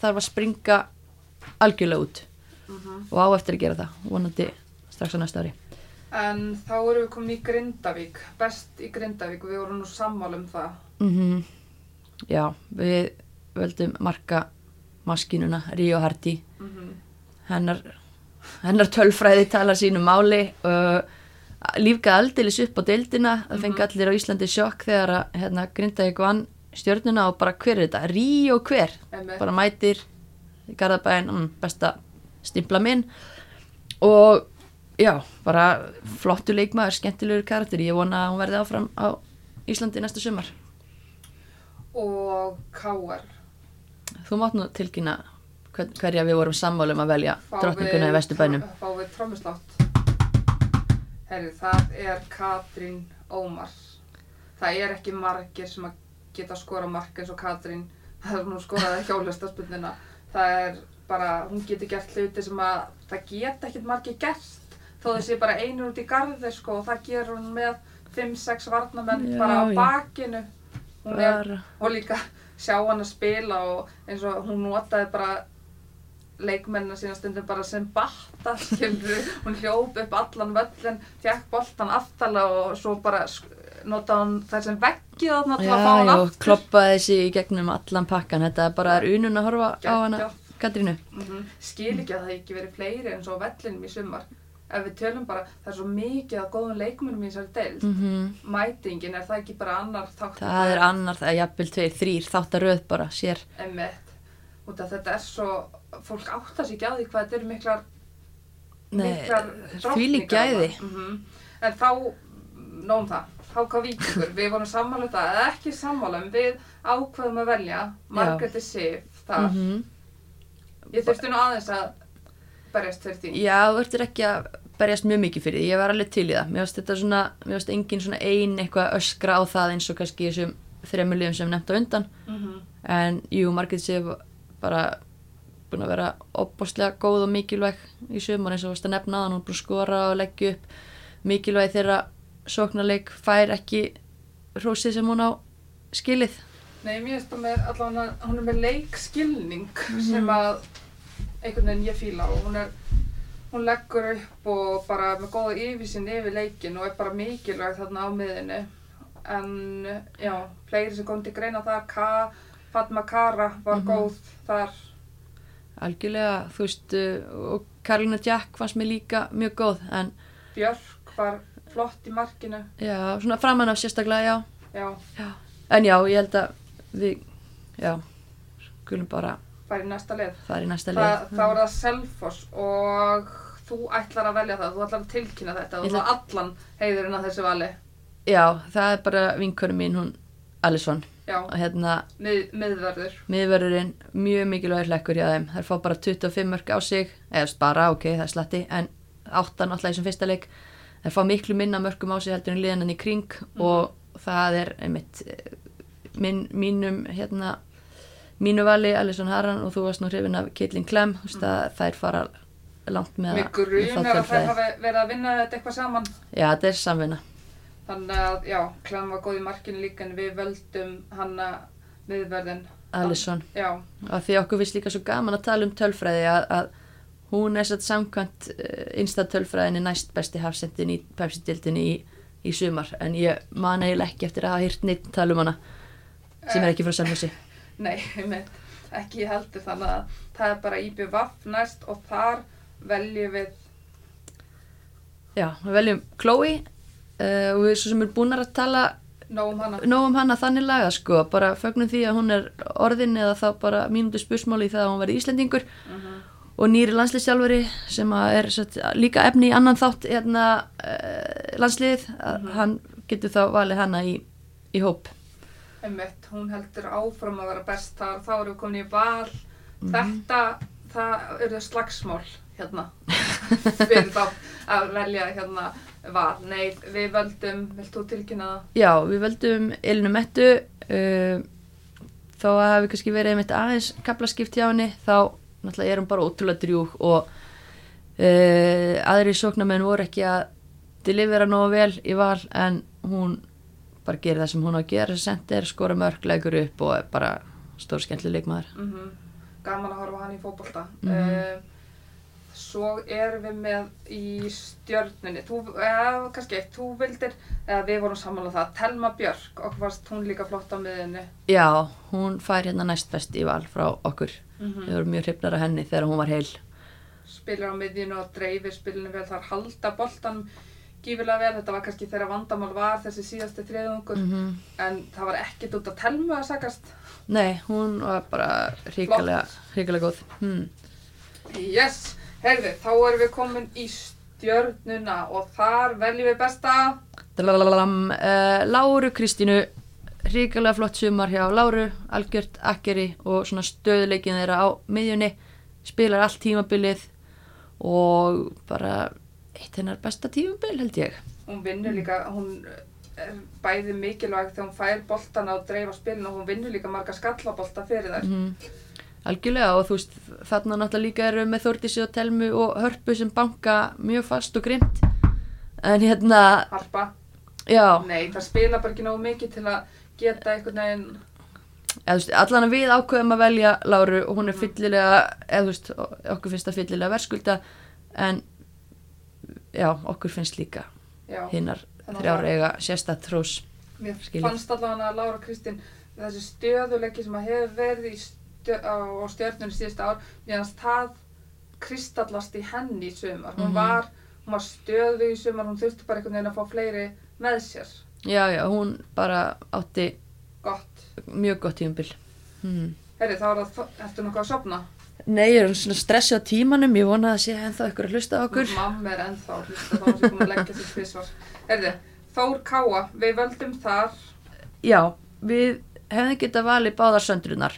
þarf að springa algjörlega út Mhm. og á eftir að gera það, vonandi strax á næsta ári. En þá erum við komin í Grindavík, best í Grindavík og við vorum nú sammála um það. Mm Já, við völdum marka maskínuna, Ríó Hardy, Mm hennar, hennar tölfræði talar sínu máli og lífgaði aldeilis upp á deildina, það fengi allir á Íslandi sjokk þegar að hérna, Grindavík vann stjörnuna og bara hver er þetta, Ríó hver, Einmitt. bara mætir í Garðabæin, mm, besta stimpla minn. Og já, bara flottu leikmaður, skemmtilegur karakter, ég vona að hún verði áfram á Íslandi næsta sumar. Og K.R. Þú mátt nú tilkynna hver, hverja við vorum sammálum að velja drottninguna í Vesturbænum. Fá við trómuslátt. Herri, það er Katrín Ómar. Það er ekki margir sem að geta skora mark eins og Katrín. Það er hún skoraði hjólesta spurnina. Það er bara, hún getur gert hluti sem að það geta ekkert margir gert. Þó þessi bara einur út í garði sko og það gerur hún með 5-6 varnamenn Já, bara á já. bakinu. Hún er og líka sjá hann að spila og eins og hún notaði bara leikmennina sína stundum bara sem batta, skilur hún hljóp upp allan völlin fekk boltan aftalega og svo bara notaði hann þær sem veggið þarna til já, að fá hann já, aftur kloppaði þessi í gegnum allan pakkan. Þetta er bara er unun að horfa á hana. Katrínu. Mhm. skil ekki að það ekki verið fleiri og á vellinum í sumar ef við tölum bara, það er svo mikið af góðum leikmennum í þessari deild. Mm mætingin, er það ekki bara annar þátt Það er annar, það er jafnvel tveir, þrýr, þáttaröð bara, sér. Emmett, út af þetta er svo fólk áttar sig ekki á því hvað þetta eru miklar Nei, miklar gæði. mm en þá, nóum það. Hvað vikingur, við vorum sammála um það eða ekki sammála, en við ákveðum að velja Margréti Sif þar, Mm ég þurfti nú aðeins að berjast fyrir því. Já, þú ertur ekki að berjast mjög mikið fyrir því, ég var alveg til í það. Mér varst þetta svona, mér varst engin svona ein eitthvað öskra á það eins og kannski þessum þremur liðum sem nefnt á undan. mm En jú, Margrét Sif bara búin að vera opbóstlega góð og mikilvæg í sumar eins og varst að nefna það, hún er búin að skora og leggja upp mikilvæg þeirra sóknarleik fær ekki hrósið sem hún á skilið. Nei, mér finnst það með allavega, hún er með leikskilning sem að einhvern veginn ég fíla og hún er hún leggur upp og bara með góða yfirsinn yfir leikin og er bara mikilvæg þarna á miðinu en já, fleiri sem kom til greina þar Ka, Fatma Kara var Mhm. góð þar Algjörlega, þú veist, uh, og Karolina Jack fannst mér líka mjög góð en Björk var flott í markinu já, svona framan af sérstaklega, já. já, En já, ég held að við, já, skulum bara bara í næsta lið fara í næsta Þa, lið. þá er það Selfoss og þú ætlar að velja það, þú ætlar að tilkynna þetta og þú allan heiðurinn að þessu vali. Já, það er bara vinkonu mín, hún Alisson, já, og hérna mið, miðverður miðverðurinn, mjög mikilvægur hlekkur hjá þeim. Þær fá bara 25 mörg á sig, eða bara, ok, það er slatti, en áttan alltaf í þessum fyrsta leik. Þær fá miklu minna mörgum á sig heldur en liðan í kring. Og það er einmitt eh, minn, mínum, hérna, mínu vali, Alisson Haran og þú varst nú hrifin af Caitlin Clem, þú veist að þær fara langt með Mér grunar að tölfræði. hafi verið að vinna þetta eitthvað saman. Já, þetta er samvinna. Þannig að, já, Klem var góð í markinu líka en við völdum hanna miðverðin. Alisson. Já, og því okkur finnst líka svo gaman að tala um tölfræði að, að hún er satt samkvæmt uh, innstað tölfræðinni næst besti hafsendin í Pepsi-dildinni í, í sumar en ég man eiginlega ekki eftir að hafa hýrt neitt tala um hana sem er ekki frá Selfossi nei, ekki heldur þannig að það er bara IBVF næst og þar veljum við, Já, við veljum Chloe uh, og við sem er búin að tala nógum hana. nóg um hana þannig laga sko bara fögnum því að hún er orðin eða þá bara mínútu spursmáli að hún verði Íslendingur Mhm. og nýri landsliðsjálfari sem er satt, líka efni í annan þátt hérna, uh, landsliðið að hann getur þá valið hana í, í hóp Einmitt, hún heldur áfram að vera best þar, þá erum við komin í val. Þetta, það eru slagsmál hérna fyrir þá að velja hérna val. Nei, við völdum, vilt þú tilkynna það? Já, við veldum Elinu Mettu uh, þó að hafi kannski verið einmitt aðeins kaplaskipt hjá henni þá náttúrulega er hún bara ótrúlega drjúg og uh, aðri sóknarmenn voru ekki að delivera nógu vel í val en hún bara gerir það sem hún á að gera sendir, skora mörg, leggur upp og bara stór skemmtileg leikmaður Mm gaman að horfa hann í fótbolta. Mhm. Uh, svo erum við með í stjörnunni, þú, eða kannski eitt, þú vildir, eða við vorum saman á það, Telma Björk, okkur varst hún líka flott á miðinni. Já, hún fær hérna næst best í val frá okkur. Mm Við vorum mjög hrifnar af henni þegar hún var heil. Spilar á miðjunu og dreifir spilinu vel, þar halda boltan gífilega vel, þetta var kannski þeirra vandamál var þessi síðasti þriðungur, Mm en það var ekkert út af Telmu að sagast. Nei, hún var bara hrikalega, hrikalega góð. Hmm. Yes, heyrðu, þá erum við komin í stjörnuna og þar veljum við besta. Dalalalam, uh, Láru Kristínu, hrikalega flott sumar hjá Láru, algjört akkeri og svona stöðuleikin þeirra á miðjunni, spilar allt tímabilið og bara eitt hennar besta tímabil held ég. Hún vinnur líka, hún er bæði mikilvæg þegar hún fær boltana og dreifa spilinu og hún vinnur líka marga skallabolta fyrir þær. Mm. Algjörlega og þú veist þarna náttúrulega líka eru með Þórdísi og Telmu og Hörpu sem banka mjög fast og grimt en hérna, Harpa, já, nei, það spila bara ekki nógu mikið til að geta einhvern veginn, eða, veist, allan að við ákveðum að velja Láru og hún er fyllilega, eða þú veist, okkur finnst það fyllilega verskulda en já, okkur finnst líka hinnar Þannig að þrjár það- eiga sérstætt hrós. Mér Skilið. fannst allavega að Lára Kristín þessi stöðuleiki sem að hefur verið í stjö, á, stjörnunni síðustu ár fannst það kristallast í henni í sumar Mhm. var, hún var stöðu í sumar hún þurfti bara einhvern veginn að fá fleiri með sér Já, já, hún bara átti gott mjög gott tímabil. Hmm. Herri, þá er það, ertu nokkuð að sopna? Nei, ég er svona stressið á tímanum, ég vona að sé ennþá ykkur að hlusta á okkur. Mamma er ennþá að hlusta þá er sér búin að leggja sér tvisvar Herri, Þór Káa, við völdum þar Já, við hefðum getað valið báðar söndrunar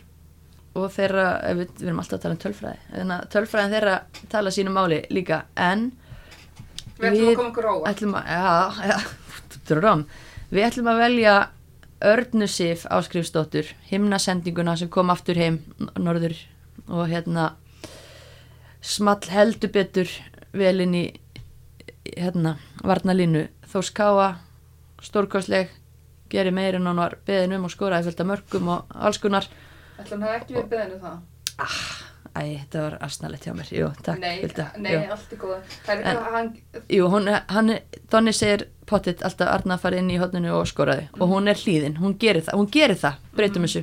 og þeirra, ef við, við erum alltaf að tala um tölfræði, þannig að tölfræðin þeirra tala sínu máli líka, en við ætlum að koma okkur óvart. ætlum að, já, já, dröm, við ætlum að velja Örnu Sif áskrifsdóttur, himnasendinguna sem kom aftur heim norður og hérna small heldur betur vel inn í hérna varnalínu Þórs Káa, stórkostleg gerir meir en hann var beðin um og skoraði fullt af mörgum og alls konar ætlum það ekki við beðinu það? Æ, þetta var asnalegt hjá mér, jú, takk Nei, Hulda, nei, jú. allt er góða Það er En- eitthvað, hann, Jú, hún, hann, Donni segir pottitt alltaf Arna farið inn í hotninu og skoraði. Og hún er hlýðin, hún gerir það, hún gerir það. Breytum þessu,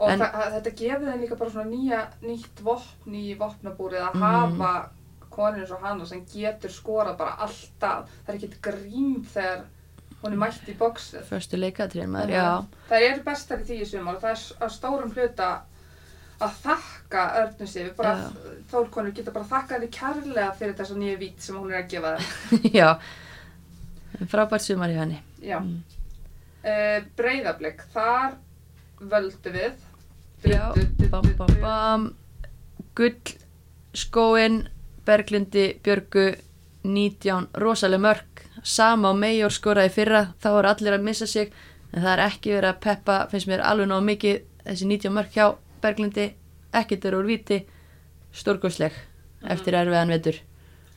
og En- það, þetta gefur þeim líka bara svona nýja, nýtt vopn í vopnabúrið að Mhm. hafa konur eins og hana sem getur skorað bara alltaf það er ekkert grín þegar hún er mætt í bóksið förstu leikatriðin maður, já, Það eru bestar í því í sumar og það er að stórum hluta að þakka Örnu sig, þólkonur geta bara þakka henni kærlega fyrir þessa nýju vít sem hún er að gefa þeim. já. Frábært sumar í henni. Já. Mm. Uh, Breiðablик, þar völdu við. Já, bam, bam, bam. Gull, skóin Berglindi, Björgu 19, rosaleg mörg sama og Major skoraði fyrra þá er allir að missa sig. En það er ekki verið að peppa, finnst mér alveg náðu mikið. Þessi 19 mörg hjá Berglindi ekkert er úr viti stórgóðsleg eftir erfiðan vetur.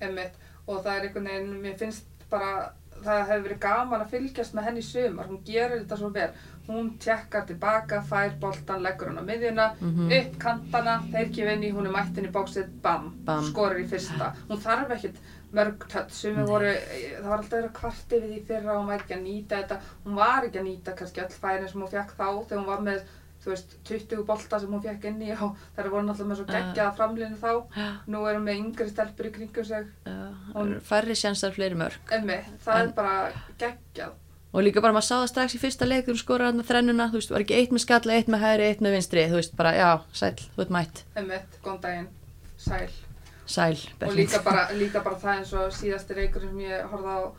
Einmitt. Og það er einhvern veginn, mér finnst bara, það hefur verið gaman að fylgjast með henni í sumar. Hún gerir þetta svo vel. Hún tjekkar tilbaka, fær boltan, leggur hann á miðjuna, Mhm. upp kantana, þeir gefa inn í, hún er mættin í bóksið, bam, Bam. skorir í fyrsta. Hún þarf ekkert mörg tött, sumir voru, það var alltaf verið að kvarti við því fyrra og hún væri ekki að nýta þetta. Hún var ekki að nýta kannski öll færin sem hún fekk þá þegar hún var með, þú veist, 20 bolta sem hún fekk inn í og þær voru náttúrulega með svo Ja. geggjaða framlinu þá. Já, Nú erum við yngri stelpur í kringum sig. Hún- færri sjansar fleiri mörg Emmi, það En- er bara geggjað. og líka bara maður sá það strax í fyrsta leik hún skoraði hann með þrennuna, þú veist, var ekki eitt með skalla, eitt með hægri, eitt með vinstri, þú veist, bara já, sæl, þú ert mætt, Emmi, góðan daginn, sæl. sæl Og Berglind. líka bara, líka bara það eins og síðasti reikurinn sem ég horfði á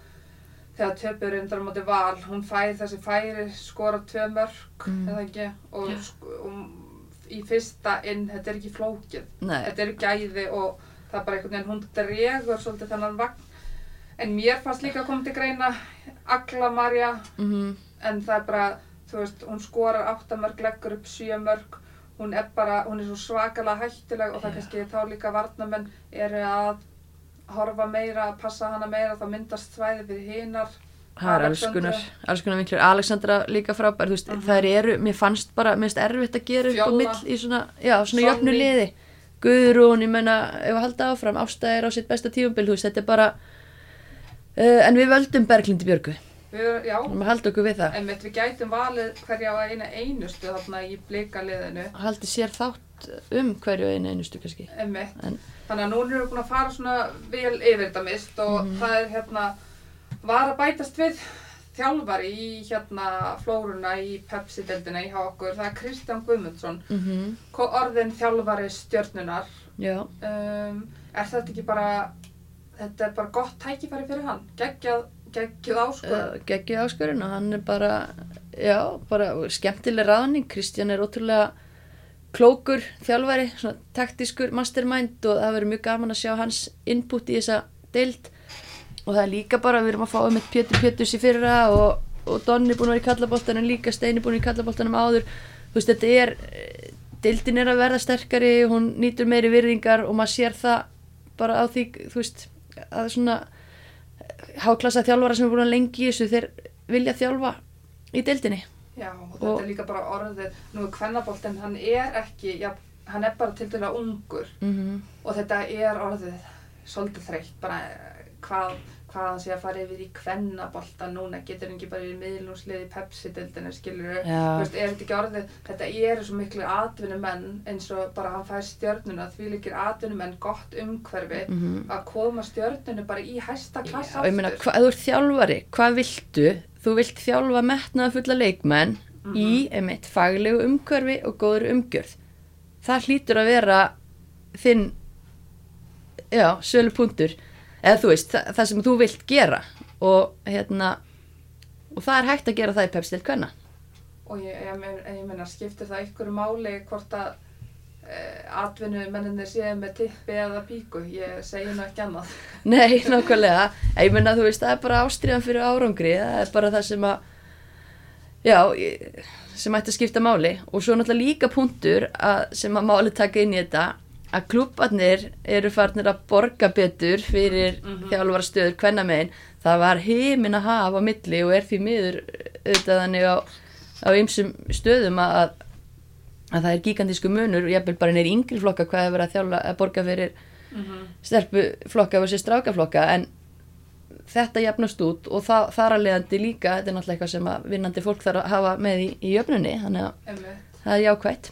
þegar töpur undan á móti val. Hún fær þessi færi, skora tvö mörg, Mm. eða ekki, og, sk- og í fyrsta inn, þetta er ekki flókið. Nei, Þetta eru gæði og það er bara einhvern veginn, hún dregur svolítið þennan vagn. En mér fannst líka að koma til greina Agla Marja, mhm, en það er bara, þú veist, hún skorar áttamörk, leggur upp sjömörk, hún er bara, hún er svo svakalega hættuleg og það Já. kannski þá líka varnamenn eru að horfa meira, að passa hana meira, þá myndast svæði fyrir hinar það er alls konar, vinklur Alexandra líka frábær, þú veist, þær eru mér fannst bara, mér finnst erfitt að gera upp á mill í svona, já, svona jöfnu liði. Guðrún, ég menna, ef að halda áfram Ásta er á sitt besta tífumbil, þú veist, þetta er bara uh, en við völdum Berglindi Björgu, Við, já, við halda okkur við það einmitt við gætum valið hverja á eina einustu þarna í blikaliðinu. haldi sér þátt um hverju einu einustu kannski. En- Þannig að núna erum við búin að fara svona vel yfir þetta mist og Mhm. það er hérna, var að bætast við þjálfari í hérna flóruna í Pepsi-deldina í hjá okkur, það er Kristján Guðmundsson, mm Ko- orðinn þjálfari stjörnunar. Um, er þetta ekki bara, þetta er bara gott tækifæri fyrir hann, geggjað, geggjuð áskorun. uh, geggju áskurinn og hann er bara, já, bara skemmtileg ráðning, Kristján er ótrúlega klókur þjálfari, svona taktískur mastermind og það verður mjög gaman að sjá hans input í þessa deild. Og það er líka bara, við erum að fá um eitt Pétur Péturs í fyrra og, og Donni búin að vera í kallaboltanum líka, Steini búin í kallaboltanum áður. Þú veist, þetta er deildin er að verða sterkari, hún nýtur meiri virðingar og maður sér það bara á því, þú veist, að svona háklassa þjálfara sem er búin að lengi í þessu, þeir vilja þjálfa í deildinni Já, og þetta Og- er líka bara orðið, nú er kvennaboltinn, hann er ekki, já, hann er bara til dæla ungur mm -hmm. og þetta er orðið svolítið þreytt, bara hvað, hvað hann sé að fara yfir í kvennabolta núna, getur hann ekki bara í miðlúslið í Pepsi-dildinu, skilur Já. veist, er þetta ekki orðið, þetta eru svo miklu atvinnumenn eins og bara hann fær stjörnuna, því líkir atvinnumenn gott umhverfi að koma stjörnunu bara í hæsta klass og Mhm. ég meina, hva, þú ert þjálfari, hvað viltu? Þú vilt þjálfa metnaða fulla leikmenn í, einmitt, faglegu umhverfi og góður umgjörð. Það hlýtur að vera þinn, já, sölu punktur, eða þú veist, það, það sem þú vilt gera og hérna, og það er hægt að gera það í pepstilt hvenna. og ég, ég, ég meina, skiptir það einhverju máli hvort að uh, atvinnumenninir séu með tippi eða píku, ég segi nú ekki annað. Nei, nákvæmlega. Ég meina, þú veist, það er bara ástriðan fyrir árangri, það er bara það sem að, já, sem ætti að skipta máli. Og svo náttúrulega líka punktur að, sem að máli taka inn í þetta, að klubbarnir eru farnir að borga betur fyrir mm Mhm. þjálfara stöður hvenna megin. Það var heimin að hafa á milli og er því miður auðvitað þannig á, ymsum stöðum að, að það er gigantísku munur og jafnvel bara neyri yngri flokka hvað er verið að þjálfa að borga fyrir stelpuflokka versus strákaflokka en þetta jafnast út og það, þar að leiðandi líka þetta er náttúrulega eitthvað sem vinnandi fólk þarf að hafa með í, í jöfnunni þannig að Einmitt. það er jákvætt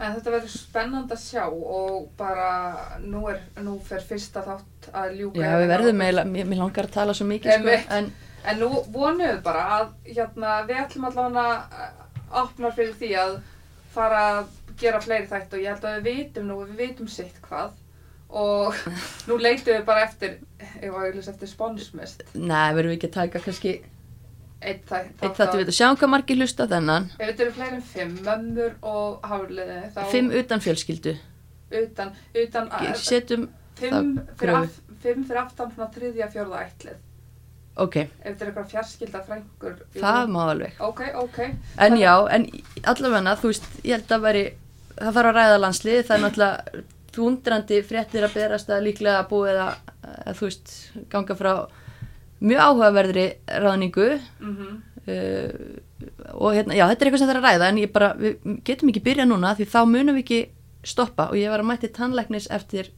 En þetta verður spennand að sjá og bara nú, er, nú fer fyrsta þátt að ljúka. Já, við verðum eiginlega, mér, mér langar að tala svo mikið sko, Einmitt. en En nú vonum við bara að hérna, við ætlum allavega að opna fyrir því að fara að gera fleiri þætt og ég held að við vitum nú, við vitum sitt hvað og nú leitum við bara eftir, ég var auðvitað eftir sponsmist, neð, verðum við ekki að taka kannski eitt þetta við að sjáum hvað margir hlusta þennan Ef þetta eru fleiri en fimm, mömmur og hafliði, þá fimm utan fjölskyldu utan, utan setjum, fimm, það fyrir aft, fimm fyrir aftan svona þriðja, fjórða ætlið. ok, Ef þetta er eitthvað fjarskilda frængur. það má alveg Ok, ok. en já, en allavega þú veist, ég held að veri það þarf að ræða landslið, það er náttúrulega þúndrandi fréttir að berast að líklega búið að, að þú veist ganga frá mjög áhugaverðri ráðningu. Mm uh, og hérna, já, þetta er eitthvað sem þarf að ræða en ég bara, við getum ekki byrja núna því þá munum við ekki stoppa og ég var að mæti tannlæknis eftir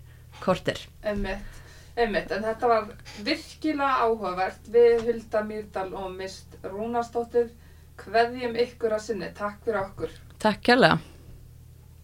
korter. Einmitt, einmitt, en þetta var virkilega áhugavert. Við Hulda Mýrdal og Mist Rúnarsdóttir. Kveðjum ykkur að sinni, takk fyrir okkur. Takk kærlega